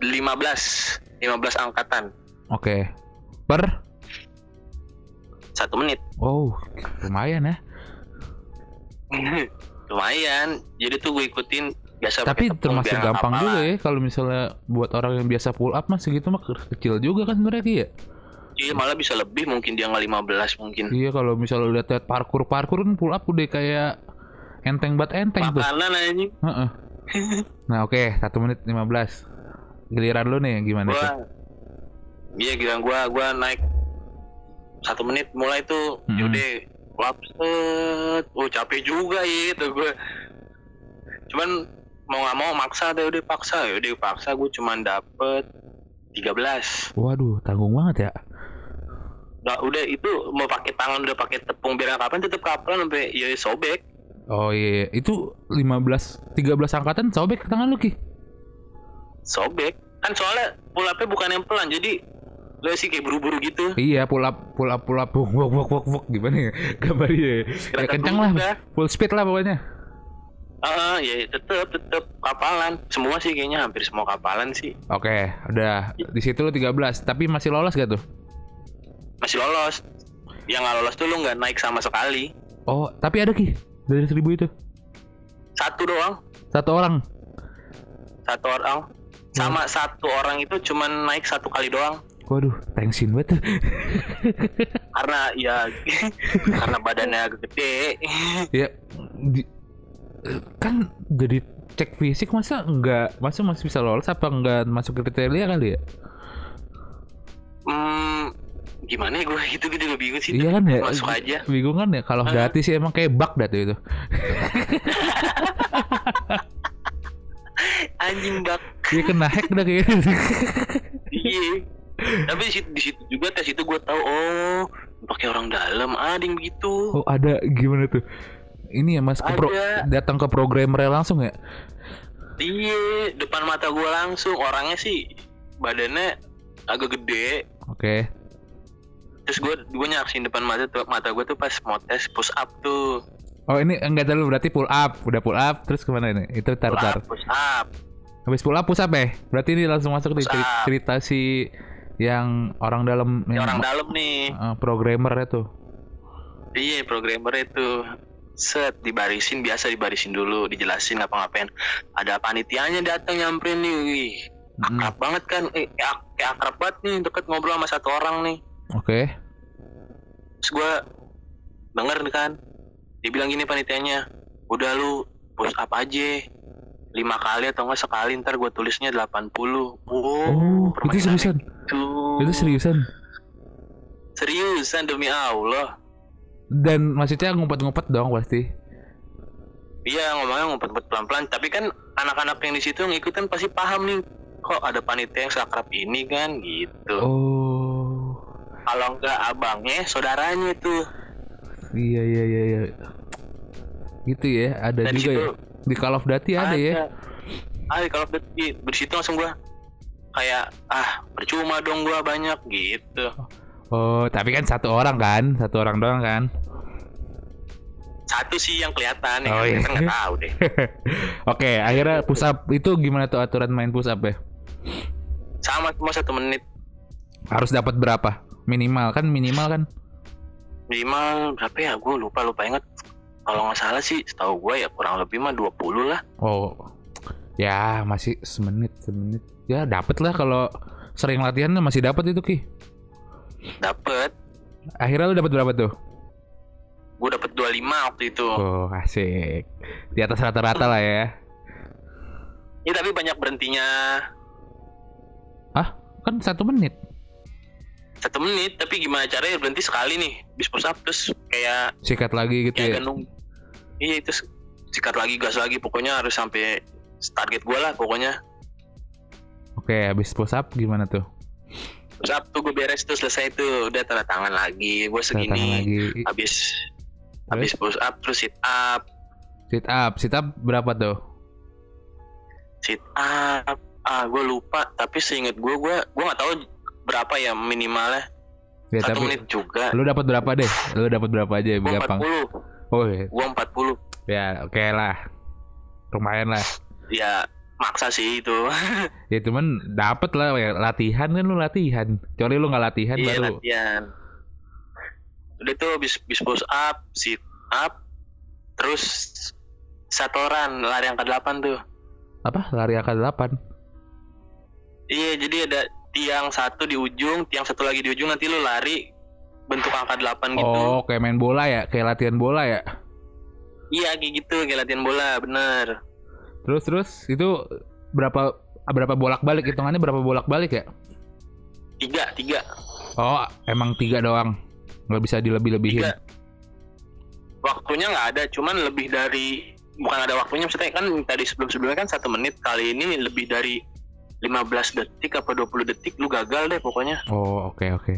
15 15 angkatan. Oke. Per? Satu menit. Oh lumayan ya. *laughs* Lumayan. Jadi tuh gue ikutin biasa tapi termasuk gampang juga ya kalau misalnya buat orang yang biasa pull up mah segitu mah kecil juga kan sebenarnya ya? Iya, malah bisa lebih mungkin dia nggak 15 mungkin. Iya kalau misalnya udah lihat parkur parkur kan pull up udah kayak enteng banget enteng tuh. Makanan anjing Heeh. *laughs* nah oke satu menit 15 giliran lu nih gimana gua iya gila gua gua naik satu menit mulai tuh Mm-mm. yaudah lap set. Oh capek juga ya itu gua. Cuman mau nggak mau maksa deh udah paksa yaudah paksa gue cuman dapet 13 waduh tanggung banget ya Udah, udah itu mau pakai tangan udah pakai tepung biar kapan tetep kapan sampai ya sobek Oh iya, iya. itu 15 13 angkatan sobek ke tangan lu Ki. sobek kan soalnya pull up-nya bukan yang pelan jadi lo sih kayak buru-buru gitu Iya, pull up pull up pull up wok wok wok wok, gimana ya *laughs* gambarnya? Ya Gerakan kencang lah, udah. full speed lah pokoknya. Ah, ya tetep tetep kapalan semua sih kayaknya hampir semua kapalan sih Oke, udah di situ lu 13, tapi masih lolos gak tuh? masih lolos yang nggak lolos tuh lu nggak naik sama sekali Oh, tapi ada Ki dari seribu itu. satu doang Satu orang. satu orang sama satu orang itu cuman naik satu kali doang Waduh, tensin banget. tuh. karena ya *laughs* karena badannya agak gede ya di- kan jadi cek fisik masa enggak masa masih bisa lolos apa enggak masuk kriteria kali ya? hmm gimana ya gue gitu gitu gue bingung sih Iya kan ya? masuk aja Bingung kan ya kalau Hah? Dati sih emang kayak bug dah tuh itu. *laughs* anjing bak Dia kena hack dah kayaknya. iya tapi di situ, di situ juga tes itu gue tahu oh pakai orang dalam ada yang begitu Oh ada gimana tuh? Ini ya mas ke pro- datang ke programmernya langsung ya? iya depan mata gue langsung orangnya sih badannya agak gede Oke. terus gue gue nyaksin depan mata mata gue tuh pas mau tes push up tuh Oh ini enggak dulu berarti pull up, udah pull up terus ke mana ini? Itu tar push tar. up push up Habis pull up push up ya? Berarti ini langsung masuk di Push ceri- up. cerita si yang orang dalam yang orang dalam nih eh, programmer itu. iya programmer itu set dibarisin biasa dibarisin dulu dijelasin ngapa-ngapain ada panitianya datang nyamperin nih wih Mm, akrab banget kan eh, kayak, kayak akrab banget nih deket ngobrol sama satu orang nih Oke. terus gue denger nih kan dia bilang gini panitianya udah lu push up aja lima kali atau enggak sekali ntar gue tulisnya 80 oh, Oh, itu seriusan. gitu. Itu seriusan. seriusan demi Allah Dan maksudnya ngumpet-ngumpet dong pasti. iya ngomongnya ngumpet-ngumpet pelan-pelan tapi kan anak-anak yang di situ ngikutin pasti paham nih kok ada panitia yang seakrab ini kan gitu Oh. kalau enggak abangnya saudaranya tuh Iya iya iya iya. Gitu ya, ada Dari juga situ ya. Di Call of Duty ada, ya. ada kalau di, di situ langsung gua kayak ah percuma dong gua banyak gitu Oh, tapi kan satu orang kan, satu orang doang kan. satu sih yang kelihatan ya Oh, kan iya. kita nggak tahu deh *laughs* Oke, akhirnya push up itu gimana tuh aturan main push up ya? sama cuma satu menit Harus dapat berapa? Minimal kan minimal kan? minimal berapa ya gue lupa lupa inget kalau nggak salah sih setahu gue ya kurang lebih mah 20 lah Oh. Ya, masih semenit, semenit. Ya, dapat lah kalau sering latihan masih dapat itu Ki. Dapet Akhirnya lu dapat berapa tuh? gue dapet 25 waktu itu Oh, asik. Di atas rata-rata lah ya. ya tapi banyak berhentinya Ah, kan satu menit. satu menit tapi gimana caranya berhenti sekali nih bis push up terus kayak Sikat lagi gitu kayak ya. ganung iya itu sikat lagi gas lagi pokoknya harus sampai target gue lah pokoknya Oke, habis push up gimana tuh? Tuh gue beres tuh selesai tuh udah tanda tangan lagi gue segini lagi. habis habis push up terus sit up Sit up, sit up berapa tuh? sit up ah gue lupa tapi seinget gue gue gue nggak tahu berapa ya minimalnya Ya satu tapi menit juga lu dapat berapa deh? Lu dapat berapa aja gue gampang? 40 Oh, iya. gue 40 ya oke lah. Lumayan lah. ya maksa sih itu *laughs* Ya cuman dapat lah ya. latihan kan lu latihan. Kecuali lu nggak latihan iya baru. latihan udah tuh bis bis push up sit up terus satoran lari angka 8 tuh Apa? Lari angka 8. iya jadi ada tiang satu di ujung tiang satu lagi di ujung nanti lu lari bentuk angka 8 gitu Oh, kayak main bola ya, kayak latihan bola ya. iya kayak gitu kayak latihan bola bener Terus terus itu berapa berapa bolak-balik hitungannya berapa bolak-balik ya? tiga tiga Oh, emang tiga doang. Nggak bisa dilebih-lebihin. tiga waktunya nggak ada cuman lebih dari bukan ada waktunya maksudnya kan tadi sebelum sebelumnya kan satu menit kali ini lebih dari 15 detik apa 20 detik lu gagal deh pokoknya Oh, oke oke.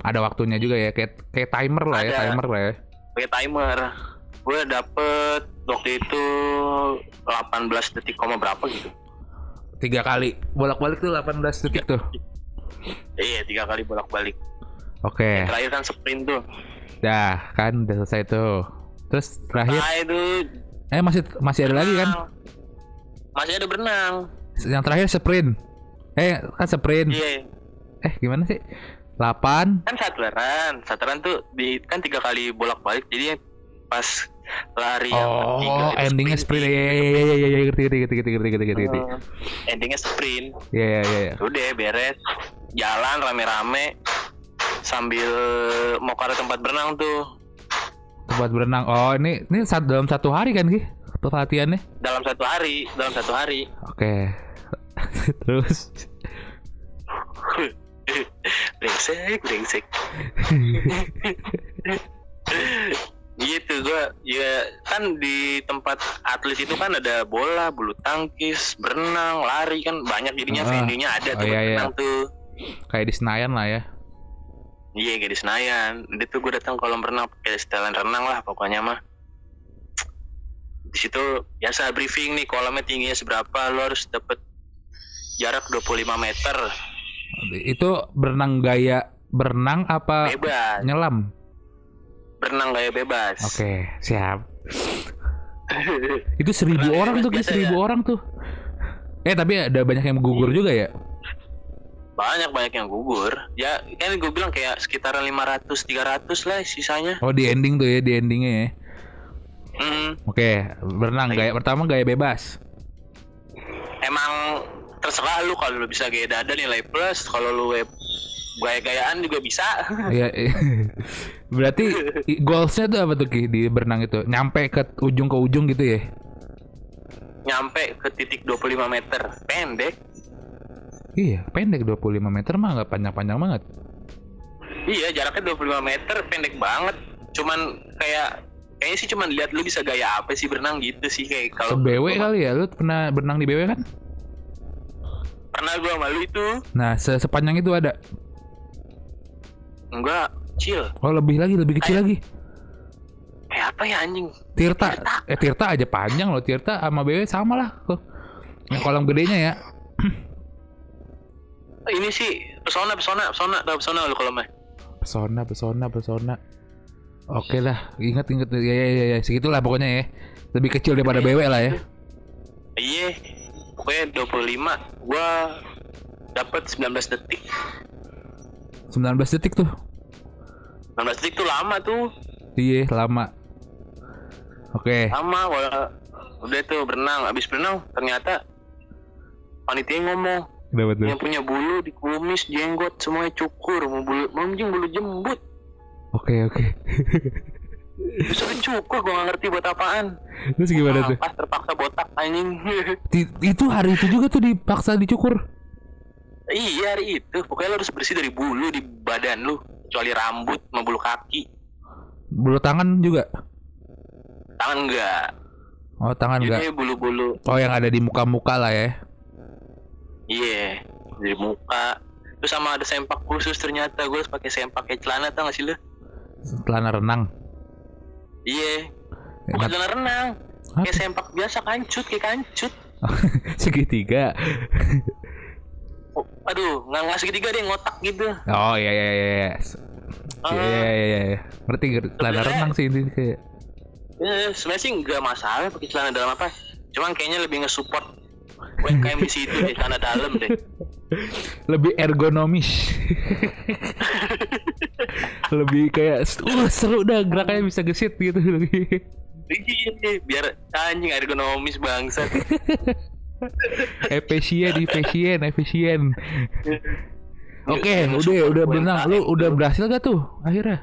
Ada waktunya juga ya, kayak kayak timer lah ya, Ada. timer lah ya. pakai timer gue dapet waktu itu 18 detik koma berapa gitu. Tiga kali. Bolak-balik tuh 18 detik tuh. iya tiga kali bolak balik Oke, terakhir kan sprint tuh. Dah kan udah selesai tuh. Terus terakhir, nah itu eh masih masih ada lagi kan? masih ada berenang. Yang terakhir sprint. Eh kan sprint. iya. Eh gimana sih? 8 kan saturan saturan tuh di kan tiga kali bolak balik jadi pas lari yang ketiga Oh, endingnya sprint. Ya ya ya ya ya ya, ngerti ngerti ngerti ngerti ngerti ngerti ngerti. Oh, endingnya sprint Ya ya ya. udah beres jalan rame-rame sambil mau ke tempat berenang tuh Tempat berenang. Oh, ini ini sat- dalam satu hari kan, Ki? Tuh latihannya. dalam satu hari dalam satu hari Oke. *laughs* Terus *laughs* brengsek brengsek *laughs* gitu gua ya kan di tempat atlet itu kan ada bola bulu tangkis berenang lari kan banyak jadinya Ah. venue-nya ada Oh, tuh iya, iya. berenang tuh kayak di Senayan lah ya. iya kayak di Senayan dia tuh gue datang kolam renang pakai setelan renang lah pokoknya mah di situ biasa briefing nih kolamnya tingginya seberapa lo harus dapet jarak 25 meter Itu berenang gaya berenang apa bebas nyelam? Berenang gaya bebas Oke, siap. *laughs* Itu seribu Berenang orang bebas tuh, seribu ya? orang tuh. Eh tapi ada banyak yang gugur juga ya? banyak banyak yang gugur ya kan gue bilang kayak sekitaran 500 300 lah sisanya Oh di ending tuh ya, di endingnya ya. Hmm, Oke, berenang gaya pertama gaya bebas. emang terserah lu kalau lu bisa gaya dada nilai plus kalau lu web gaya-gayaan juga bisa *laughs* Iya. iya. *laughs* Berarti goalsnya tuh apa tuh Ki di berenang itu? Nyampe ke ujung ke ujung gitu ya? nyampe ke titik 25 meter pendek Iya, pendek 25 meter mah nggak panjang-panjang banget. iya jaraknya 25 meter pendek banget cuman kayak kayaknya sih cuman lihat lu bisa gaya apa sih berenang gitu sih kayak kalau Sebewe kali ya, lu pernah berenang di BW kan? pernah gua sama lu itu Nah, se- sepanjang itu ada. Enggak chill Oh, lebih lagi, lebih kecil lagi. kayak apa ya anjing Tirta, Tirta. eh Tirta aja panjang loh. Tirta sama BW sama lah. Kok. Yang kolam gedenya ya. *clears throat* ini sih pesona pesona pesona tau pesona kalau mah Pesona, pesona, pesona. Oke lah, ingat ingat ya ya ya, ya. segitulah pokoknya ya. Lebih kecil daripada BW lah ya. iya pokoknya 25 gua dapat 19 detik 19 detik tuh. 19 detik tuh lama tuh Iya, lama. Oke. lama kalau udah tuh berenang abis berenang ternyata panitia ngomong tuh? yang punya bulu di kumis jenggot semuanya cukur mau bulu mau bulu jembut Oke, oke. *laughs* disuruh cukur gua gak ngerti buat apaan Terus gimana tuh? pas terpaksa botak anjing *laughs* itu hari itu juga tuh dipaksa dicukur. Iya hari itu pokoknya lo harus bersih dari bulu di badan lu kecuali rambut sama bulu kaki Bulu tangan juga. tangan enggak Oh, tangan enggak. jadi bulu-bulu Oh, yang ada di muka-muka lah ya. iya dari muka terus sama ada sempak khusus ternyata gue harus pakai sempak kayak celana tau gak sih lu Celana renang. iya Ya, bukan celana renang Apa? kayak sempak biasa kancut kayak kancut *laughs* Segitiga. Aduh nggak nggak segitiga deh ngotak gitu Oh, iya iya iya iya. Ah. Iya iya iya. iya. Ngerti ngerti. celana renang sih ini kayak. Eh, sebenarnya sih nggak masalah pakai celana dalam apa cuman kayaknya lebih nge-support UMKM di situ deh celana dalam deh *laughs* lebih ergonomis. *laughs* lebih kayak uh seru dah geraknya bisa gesit gitu lebih. Iya, biar anjing ergonomis bangsat *laughs* efisien, efisien, efisien. *laughs* Oke, Yang udah support udah berenang. Lu udah berhasil gak tuh akhirnya?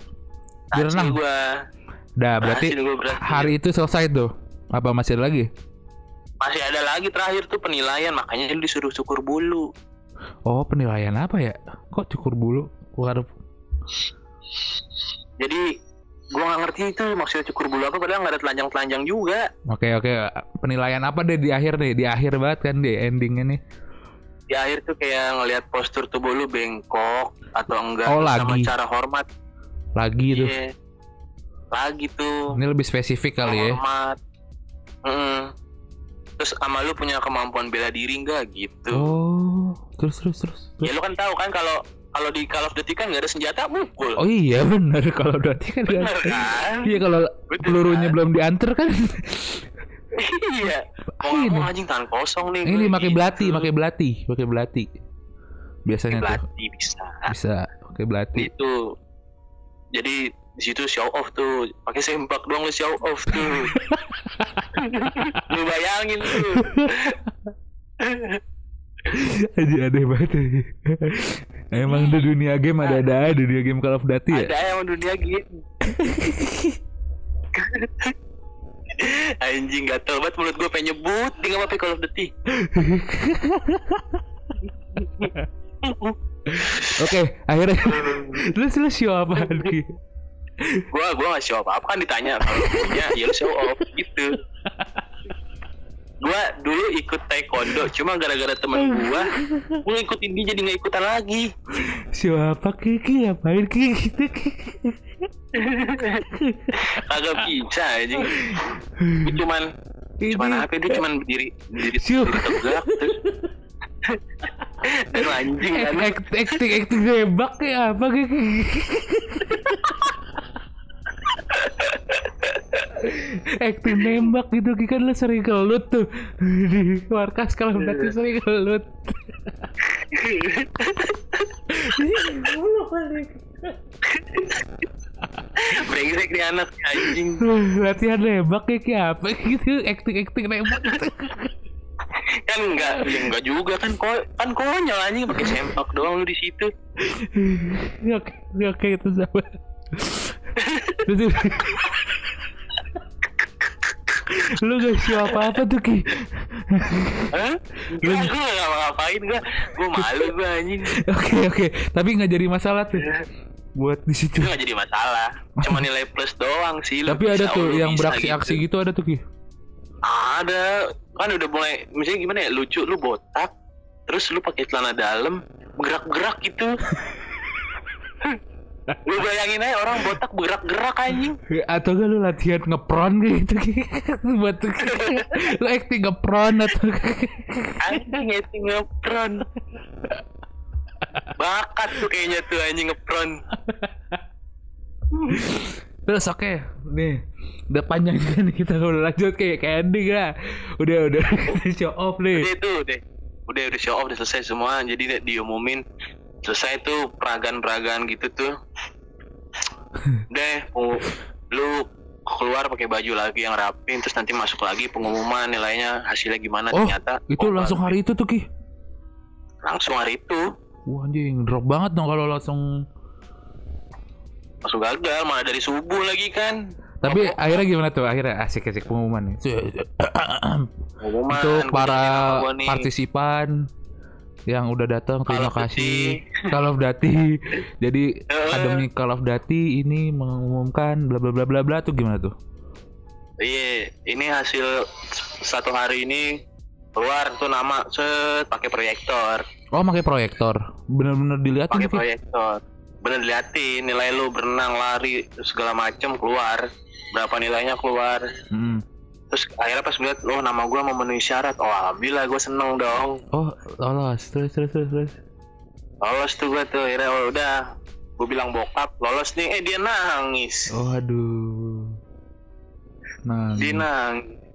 Berenang. Gua Dah, berarti gua berhasil. hari itu selesai tuh. Apa masih ada lagi? masih ada lagi terakhir tuh penilaian makanya dia disuruh syukur bulu Oh, penilaian apa ya? Kok cukur bulu? Keluar jadi gua nggak ngerti itu maksudnya cukur bulu apa padahal nggak ada telanjang-telanjang juga. Oke oke. Penilaian apa deh di akhir nih? Di akhir banget kan di endingnya nih. Di akhir tuh kayak ngelihat postur tubuh lu bengkok atau enggak Oh, sama lagi. cara hormat. Lagi tuh. Iya. lagi tuh. Ini lebih spesifik kali ya. hormat. Mm. terus sama lu punya kemampuan bela diri enggak gitu. Oh terus terus terus, ya terus. lu kan tahu kan kalau kalau di Call of Duty kan nggak ada senjata mukul. Oh iya benar kalau berarti kan bener kan? Iya kalau pelurunya kan? belum diantar kan. Iya. Mau ini. anjing tangan kosong nih ini pakai belati pakai belati pakai belati. Biasanya tuh. Belati bisa. Bisa pakai belati. Itu jadi di situ show off tuh. Pakai sempak doang lu show off tuh. *laughs* Lu bayangin tuh *laughs* *laughs* Aja aneh banget. Emang di dunia game ada-ada aja dunia game Call of Duty ya? Ada yang dunia gitu anjing gatel banget mulut gue pengen nyebut tinggal apa Call of Duty. *laughs* Oke akhirnya. Lu lu show apa Ki? gua gua nggak show apa apa kan ditanya. Kalau punya ya lu show off gitu gua dulu ikut taekwondo cuma gara-gara temen gua gua ngikutin dia jadi nggak ikutan lagi. Show apa Ki? Ki ngapain Ki gitu kagak bisa Gua cuman cuman apa dia cuman berdiri berdiri, berdiri tegak terus. Anjing kan act- acting acting nembak kayak apa Ki? *laughs* acting nembak gitu kan lu sering kelut tuh. Di markas kalau berarti sering kelut. Brengsek nih anak anjing. Latihan nembak kayak kayak apa gitu? Acting acting nembak. Kan enggak ya enggak juga. Kan ko kan konyol anjing. Pakai sempak doang lu di situ. Oke oke itu sama lu gak show apa apa tuh ki? Hah? Gue gak ngapain gue Gue malu gue anjing. Oke oke. Tapi nggak jadi masalah tuh. Buat di situ. itu nggak jadi masalah. Cuma nilai plus doang sih lu Tapi ada tuh lu yang beraksi-aksi gitu ada tuh Ki. ada. Kan udah mulai misalnya gimana ya lucu lu botak terus lu pakai celana dalam gerak-gerak gitu *laughs* lu bayangin aja orang botak bergerak-gerak anjing. Atau gak lu latihan ngepron gitu Ki. *laughs* buat lu acting ngepron atau anjing itu ngepron. Bakat tuh kayaknya tuh anjing ngepron. Terus oke, nih. Udah panjang nih kita udah lanjut kayak kayak ending lah. Udah udah. *laughs* Show off nih. udah itu deh udah udah show off udah selesai semua. Jadi di- diumumin selesai tuh peragaan-peragaan gitu tuh deh oh, lu keluar pakai baju lagi yang rapi terus nanti masuk lagi pengumuman nilainya hasilnya gimana Oh, ternyata Itu oh, langsung hari itu tuh Ki. langsung hari itu Wah anjing drop banget dong kalau langsung. langsung gagal malah dari subuh lagi kan Tapi akhirnya gimana tuh? Akhirnya asik-asik pengumuman nih. pengumuman Untuk para partisipan yang udah datang terima Call kasih. Call of Duty. *laughs* Jadi Eh. Akademi Call of Duty ini mengumumkan bla bla bla bla bla tuh gimana tuh? Iya, ini hasil satu hari ini keluar tuh nama set pakai proyektor, Oh, pakai proyektor. Bener-bener dilihatin pakai proyektor. Bener diliatin nilai lu berenang, lari, segala macem keluar. Berapa nilainya keluar. Hmm. Terus akhirnya pas ngeliat, oh nama gua memenuhi syarat. Oh alhamdulillah gue seneng dong. Oh, lolos. Terus terus terus terus. Lolos tuh gua tuh. Akhirnya oh, udah. Gue bilang bokap lolos nih. Eh dia nangis. Oh, aduh. Nah, Dia nangis.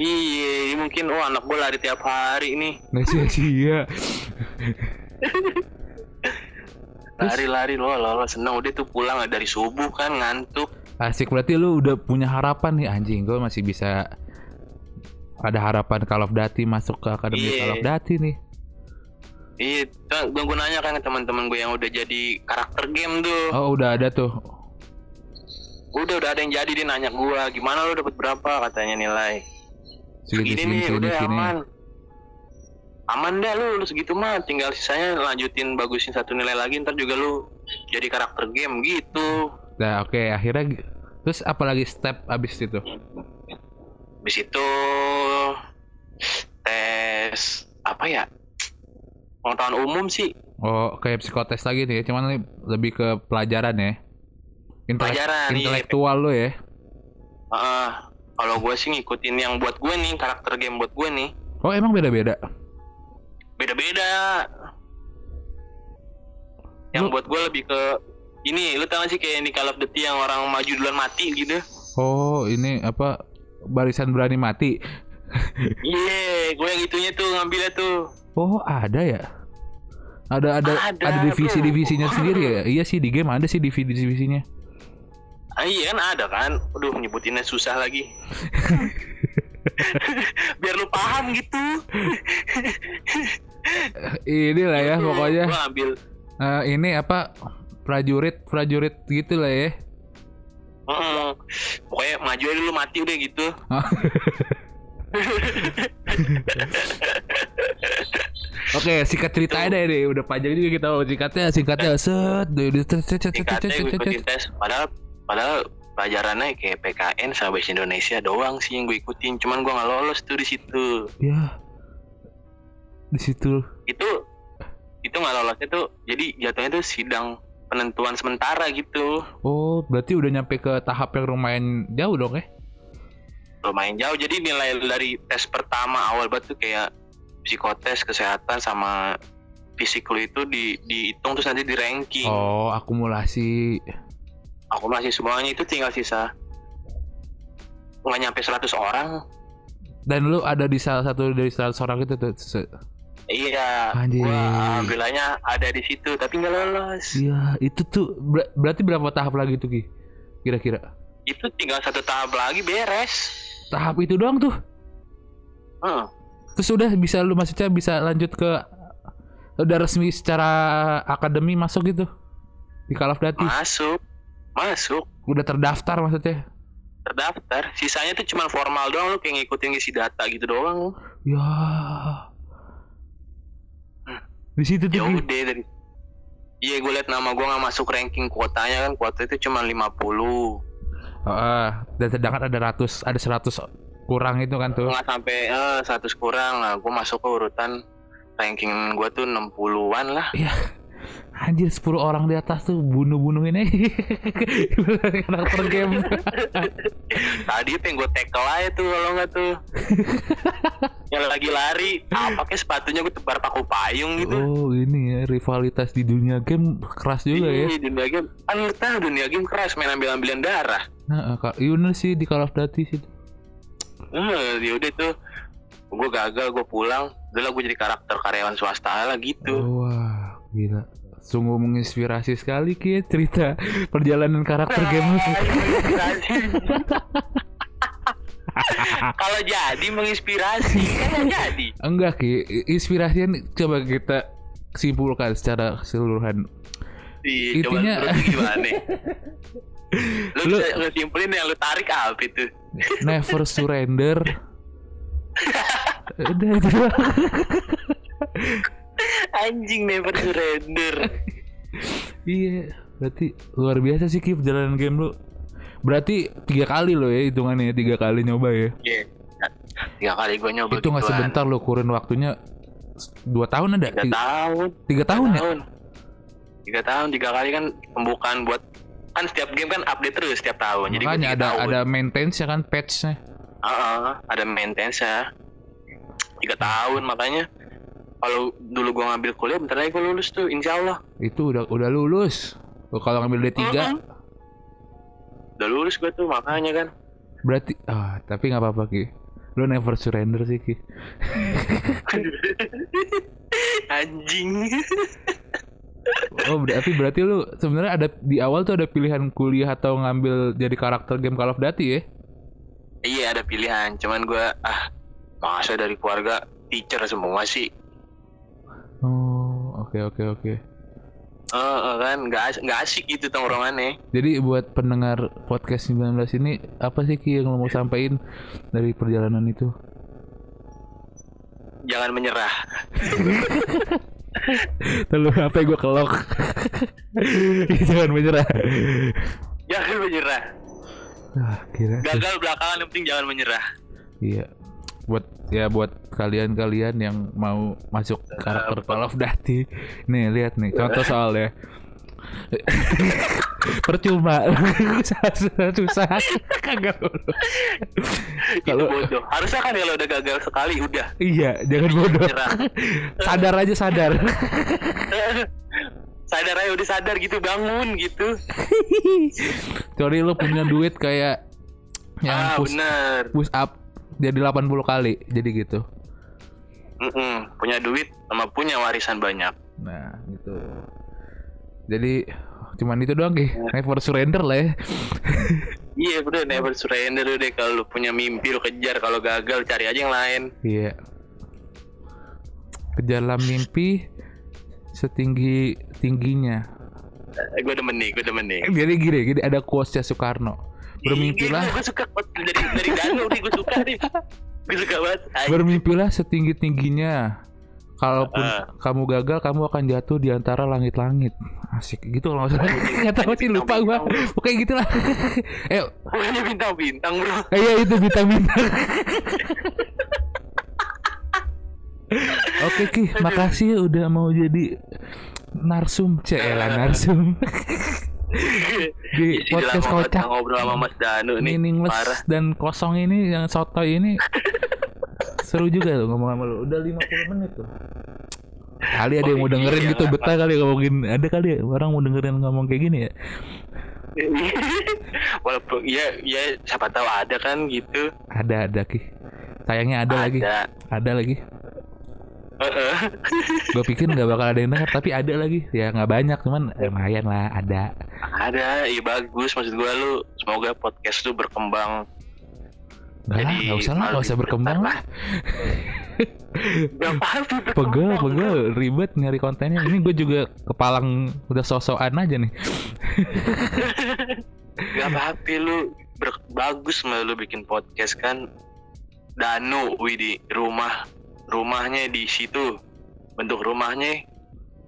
Iya, mungkin oh anak gue lari tiap hari nih. nggak sia-sia. Terus? *laughs* Lari-lari lo, lo, lo seneng udah tuh pulang dari subuh kan ngantuk. Asik berarti lu udah punya harapan nih anjing. Gue masih bisa ada harapan Call of Duty masuk ke Akademi Iya. Call of Duty nih. Iya, kan gue nanya kan ke teman-teman gue yang udah jadi karakter game tuh. Oh, udah ada tuh. Udah udah ada yang jadi dia nanya gue, gimana lo dapet berapa katanya nilai. Segini Segini nih, segini udah segini. aman. Aman dah lu, lu segitu mah tinggal sisanya lanjutin bagusin satu nilai lagi ntar juga lu jadi karakter game gitu. Nah, oke, akhirnya gi- terus apalagi step abis itu? Habis itu tes apa ya? Pengetahuan umum sih. Oh, kayak psikotes lagi nih, cuman ini lebih ke pelajaran ya. Intelek- Pelajaran, iya. intelektual lo ya. Heeh. kalau gue sih ngikutin yang buat gue nih karakter game buat gue nih Oh, emang beda-beda. beda-beda. Yang Lu- buat gue lebih ke ini, lu tau gak sih kayak di Call of Duty yang orang maju duluan mati gitu? Oh, ini apa barisan berani mati. Iya, gue yang itunya tuh ngambilnya tuh. Oh, ada ya? Ada ada Ada, ada divisi-divisinya bro. *laughs* sendiri ya? Iya sih di game ada sih divisi-divisinya. Ah, iya kan ada kan? Aduh, nyebutinnya susah lagi. *laughs* Biar lu paham gitu. Inilah ya Tuh, pokoknya. Gua ambil Eh, ini apa prajurit prajurit gitu lah ya. Heeh. Pokoknya maju aja dulu mati udah gitu. *laughs* Oke, singkat cerita aja deh. Udah panjang juga kita mau singkatnya, singkatnya set. deh, set, Singkatnya tes. Padahal padahal pelajarannya kayak PKN sama bahasa Indonesia doang sih yang gue ikutin. Cuman gue nggak lolos tuh di situ. Ya. Di situ. Itu itu nggak lolosnya tuh. Jadi jatuhnya tuh sidang penentuan sementara gitu. Oh, berarti udah nyampe ke tahap yang lumayan jauh dong ya? Lumayan jauh. Jadi nilai dari tes pertama awal banget tuh kayak psikotes kesehatan sama fisik lu itu di dihitung terus nanti di ranking. Oh, akumulasi. Aku masih semuanya itu tinggal sisa nggak nyampe 100 orang. Dan lu ada di salah satu dari 100 orang itu tuh. Iya, Anjing. gua alhamdulillahnya ada di situ tapi nggak lolos. Iya, itu tuh ber- berarti berapa tahap lagi tuh Ki? Kira-kira. Itu tinggal satu tahap lagi beres. Tahap itu doang tuh. Hmm. Terus udah bisa lu maksudnya bisa lanjut ke udah resmi secara akademi masuk gitu di Call of Duty. Masuk, masuk, Udah terdaftar maksudnya. terdaftar. Sisanya tuh cuma formal doang, lu kayak ngikutin isi data gitu doang. Ya. Di situ tuh Ya Ki. udah dari Iya gue liat nama gue nggak masuk ranking kuotanya kan kuota itu cuma 50 Oh, ah. dan sedangkan ada ratus, ada 100 kurang itu kan tuh. nggak sampai eh, 100 kurang lah gue masuk ke urutan ranking gue tuh 60-an lah Anjir 10 orang di atas tuh bunuh-bunuhin aja. *laughs* Karakter game. tadi pengen gue tackle aja tuh kalau nggak tuh. *laughs* Yang lagi lari ah pakai sepatunya gue tebar paku payung gitu? Oh ini ya rivalitas di dunia game keras juga ya. Iya, dunia game. Kan tahu dunia game keras main ambil-ambilan darah. Nah, Kak Yunus sih di Call of Duty sih. Hmm, yaudah tuh. Gue gagal gue pulang. Udah lah gue jadi karakter karyawan swasta lah gitu. Oh, wah, gila. Sungguh menginspirasi sekali Ki cerita perjalanan karakter game lu. *laughs* kalau jadi menginspirasi kan jadi Enggak Ki, inspirasinya coba kita simpulkan secara keseluruhan. Coba Intinya- gimana *laughs* lu, Lu- bisa ngesimpulin yang lu tarik apa itu Never surrender. *laughs* Udah itu. Anjing never surrender Iya, berarti luar biasa sih Ki perjalanan game lu. Berarti tiga kali lo ya hitungannya tiga kali nyoba ya. Iya. tiga kali gue nyoba Itu nggak sebentar lo kurun waktunya dua tahun ada? tiga Tiga, tahun tiga tahun ya? tahun tiga tahun tiga kali kan pembukaan buat kan setiap game kan update terus setiap tahun jadi gua Makanya tiga ada tahun. ada maintenance ya kan patchnya. Heeh, ada maintenance ya tiga tahun makanya kalau dulu gua ngambil kuliah bentar lagi gua lulus tuh insya Allah Itu udah udah lulus. Kalau ngambil D3 Mm-mm. udah lulus gua tuh makanya kan berarti ah tapi nggak apa-apa Ki. Lo never surrender sih Ki. *laughs* anjing Oh berarti berarti lu sebenarnya ada di awal tuh ada pilihan kuliah atau ngambil jadi karakter game Call of Duty ya? iya ada pilihan cuman gua ah masa dari keluarga teacher semua sih Oh oke oke oke. Heeh, kan nggak as- nggak asik gitu tongkrongannya Jadi buat pendengar podcast 19 ini apa sih Ki yang lo mau sampaikan dari perjalanan itu? jangan menyerah *laughs* Lalu apa gue kelok? *laughs* Jangan menyerah. jangan menyerah Ah, kira. gagal belakangan yang penting jangan menyerah Iya. Buat ya buat kalian-kalian yang mau masuk karakter Call of Duty. Nih, lihat nih contoh soalnya. *laughs* Percuma. Susah. *laughs* Susah kagak Kalau bodoh. Harusnya kan kalau udah gagal sekali udah. Iya, jangan bodoh. Sadar aja sadar. *laughs* sadar aja udah sadar gitu bangun gitu. Sorry lu punya duit kayak yang ah push, bener. push up jadi 80 kali jadi gitu. Mm-mm, punya duit sama punya warisan banyak Nah, gitu. Jadi cuman itu doang Ki. Never surrender lah ya. iya udah never surrender udah kalau lu punya mimpi lu kejar kalau gagal cari aja yang lain Iya. Kejarlah mimpi setinggi tingginya. eh, gue demen nih gue demen nih Jadi gini, gini ada quotesnya Soekarno. Bermimpilah, gue suka dari dari Danu nih gue suka nih gue suka banget bermimpilah setinggi tingginya. Kalaupun Ah. kamu gagal, kamu akan jatuh di antara langit-langit. Asik gitu kalau nggak. Nggak tahu sih lupa gua. Pokoknya gitulah. *laughs* eh, Pokoknya bintang-bintang bro eh, iya itu bintang-bintang. Oke Ki, makasih udah mau jadi narsum, celah narsum *laughs* di podcast kocak. ngobrol sama Mas Danu nih meaningless parah. dan kosong ini yang sotoy ini. *laughs* Seru juga tuh ngomong sama lu. Udah 50 menit tuh. Kali ada yang mau Oh, dengerin iya. gitu betah kali ngomongin. Ada kali ya orang mau dengerin ngomong kayak gini ya? *laughs* Walaupun ya ya siapa tahu ada kan gitu. Ada ada ki. Sayangnya ada, lagi. Ada. Ada lagi Heeh. gue pikir nggak bakal ada yang denger tapi ada lagi. Ya nggak banyak cuman lumayan lah ada. Ada iya bagus maksud gua lu semoga podcast lu berkembang. Nggak lah Jadi, nggak usah lah nggak usah berkembang lah. Gak apa-apa. Pegel pegel ribet nyari kontennya. Ini gue juga kepalang udah sosokan aja nih. Gak apa-apa lu ber- bagus malah lu bikin podcast kan. Danu Widi rumah rumahnya di situ bentuk rumahnya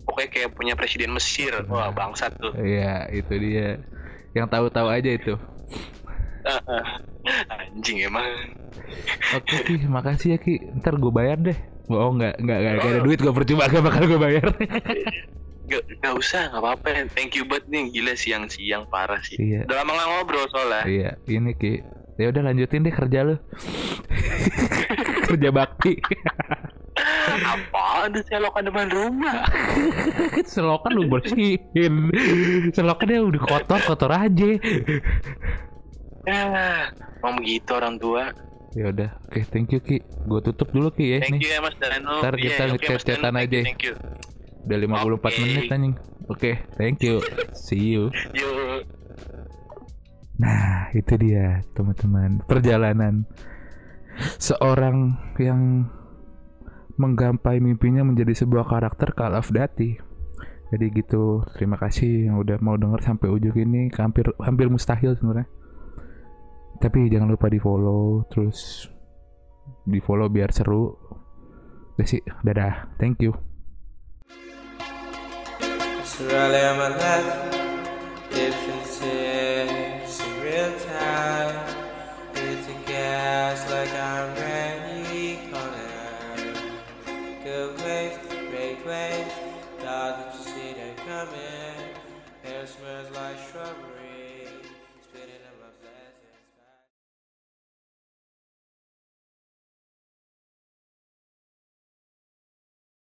pokoknya kayak punya presiden Mesir wah bangsat tuh Iya, itu dia. Yang tahu-tahu aja itu. *laughs* anjing emang Oke Ki, makasih ya Ki. Ntar gue bayar deh. Oh enggak, enggak, enggak, enggak ada duit gue percuma gak bakal gue bayar. Gak, gak usah, gak apa-apa. Thank you banget nih, gila siang-siang parah sih. Iya. Udah lama gak ngobrol soalnya. iya, ini Ki. Ya udah lanjutin deh kerja lu. *laughs* kerja bakti. Apa? Ada selokan depan rumah. *laughs* Selokan lu bersihin. Selokan dia udah kotor, kotor aja. Ya, mau begitu orang tua. Ya udah, oke thank you Ki. Gue tutup dulu Ki ya Thank nih. you ya Mas Dano. Ntar kita Iya, Mas ngechat-chatan Dano. Thank aja. you, Thank you. Udah 54 Oke. menit anjing. Oke, thank you. *laughs* See you. Yuk. Nah, itu dia teman-teman perjalanan seorang yang menggapai mimpinya menjadi sebuah karakter Call of Duty. Jadi gitu, terima kasih yang udah mau denger sampai ujung ini, hampir hampir mustahil sebenarnya. Tapi jangan lupa di follow, terus di follow biar seru. Udah sih, dadah, thank you. Like I'm Randy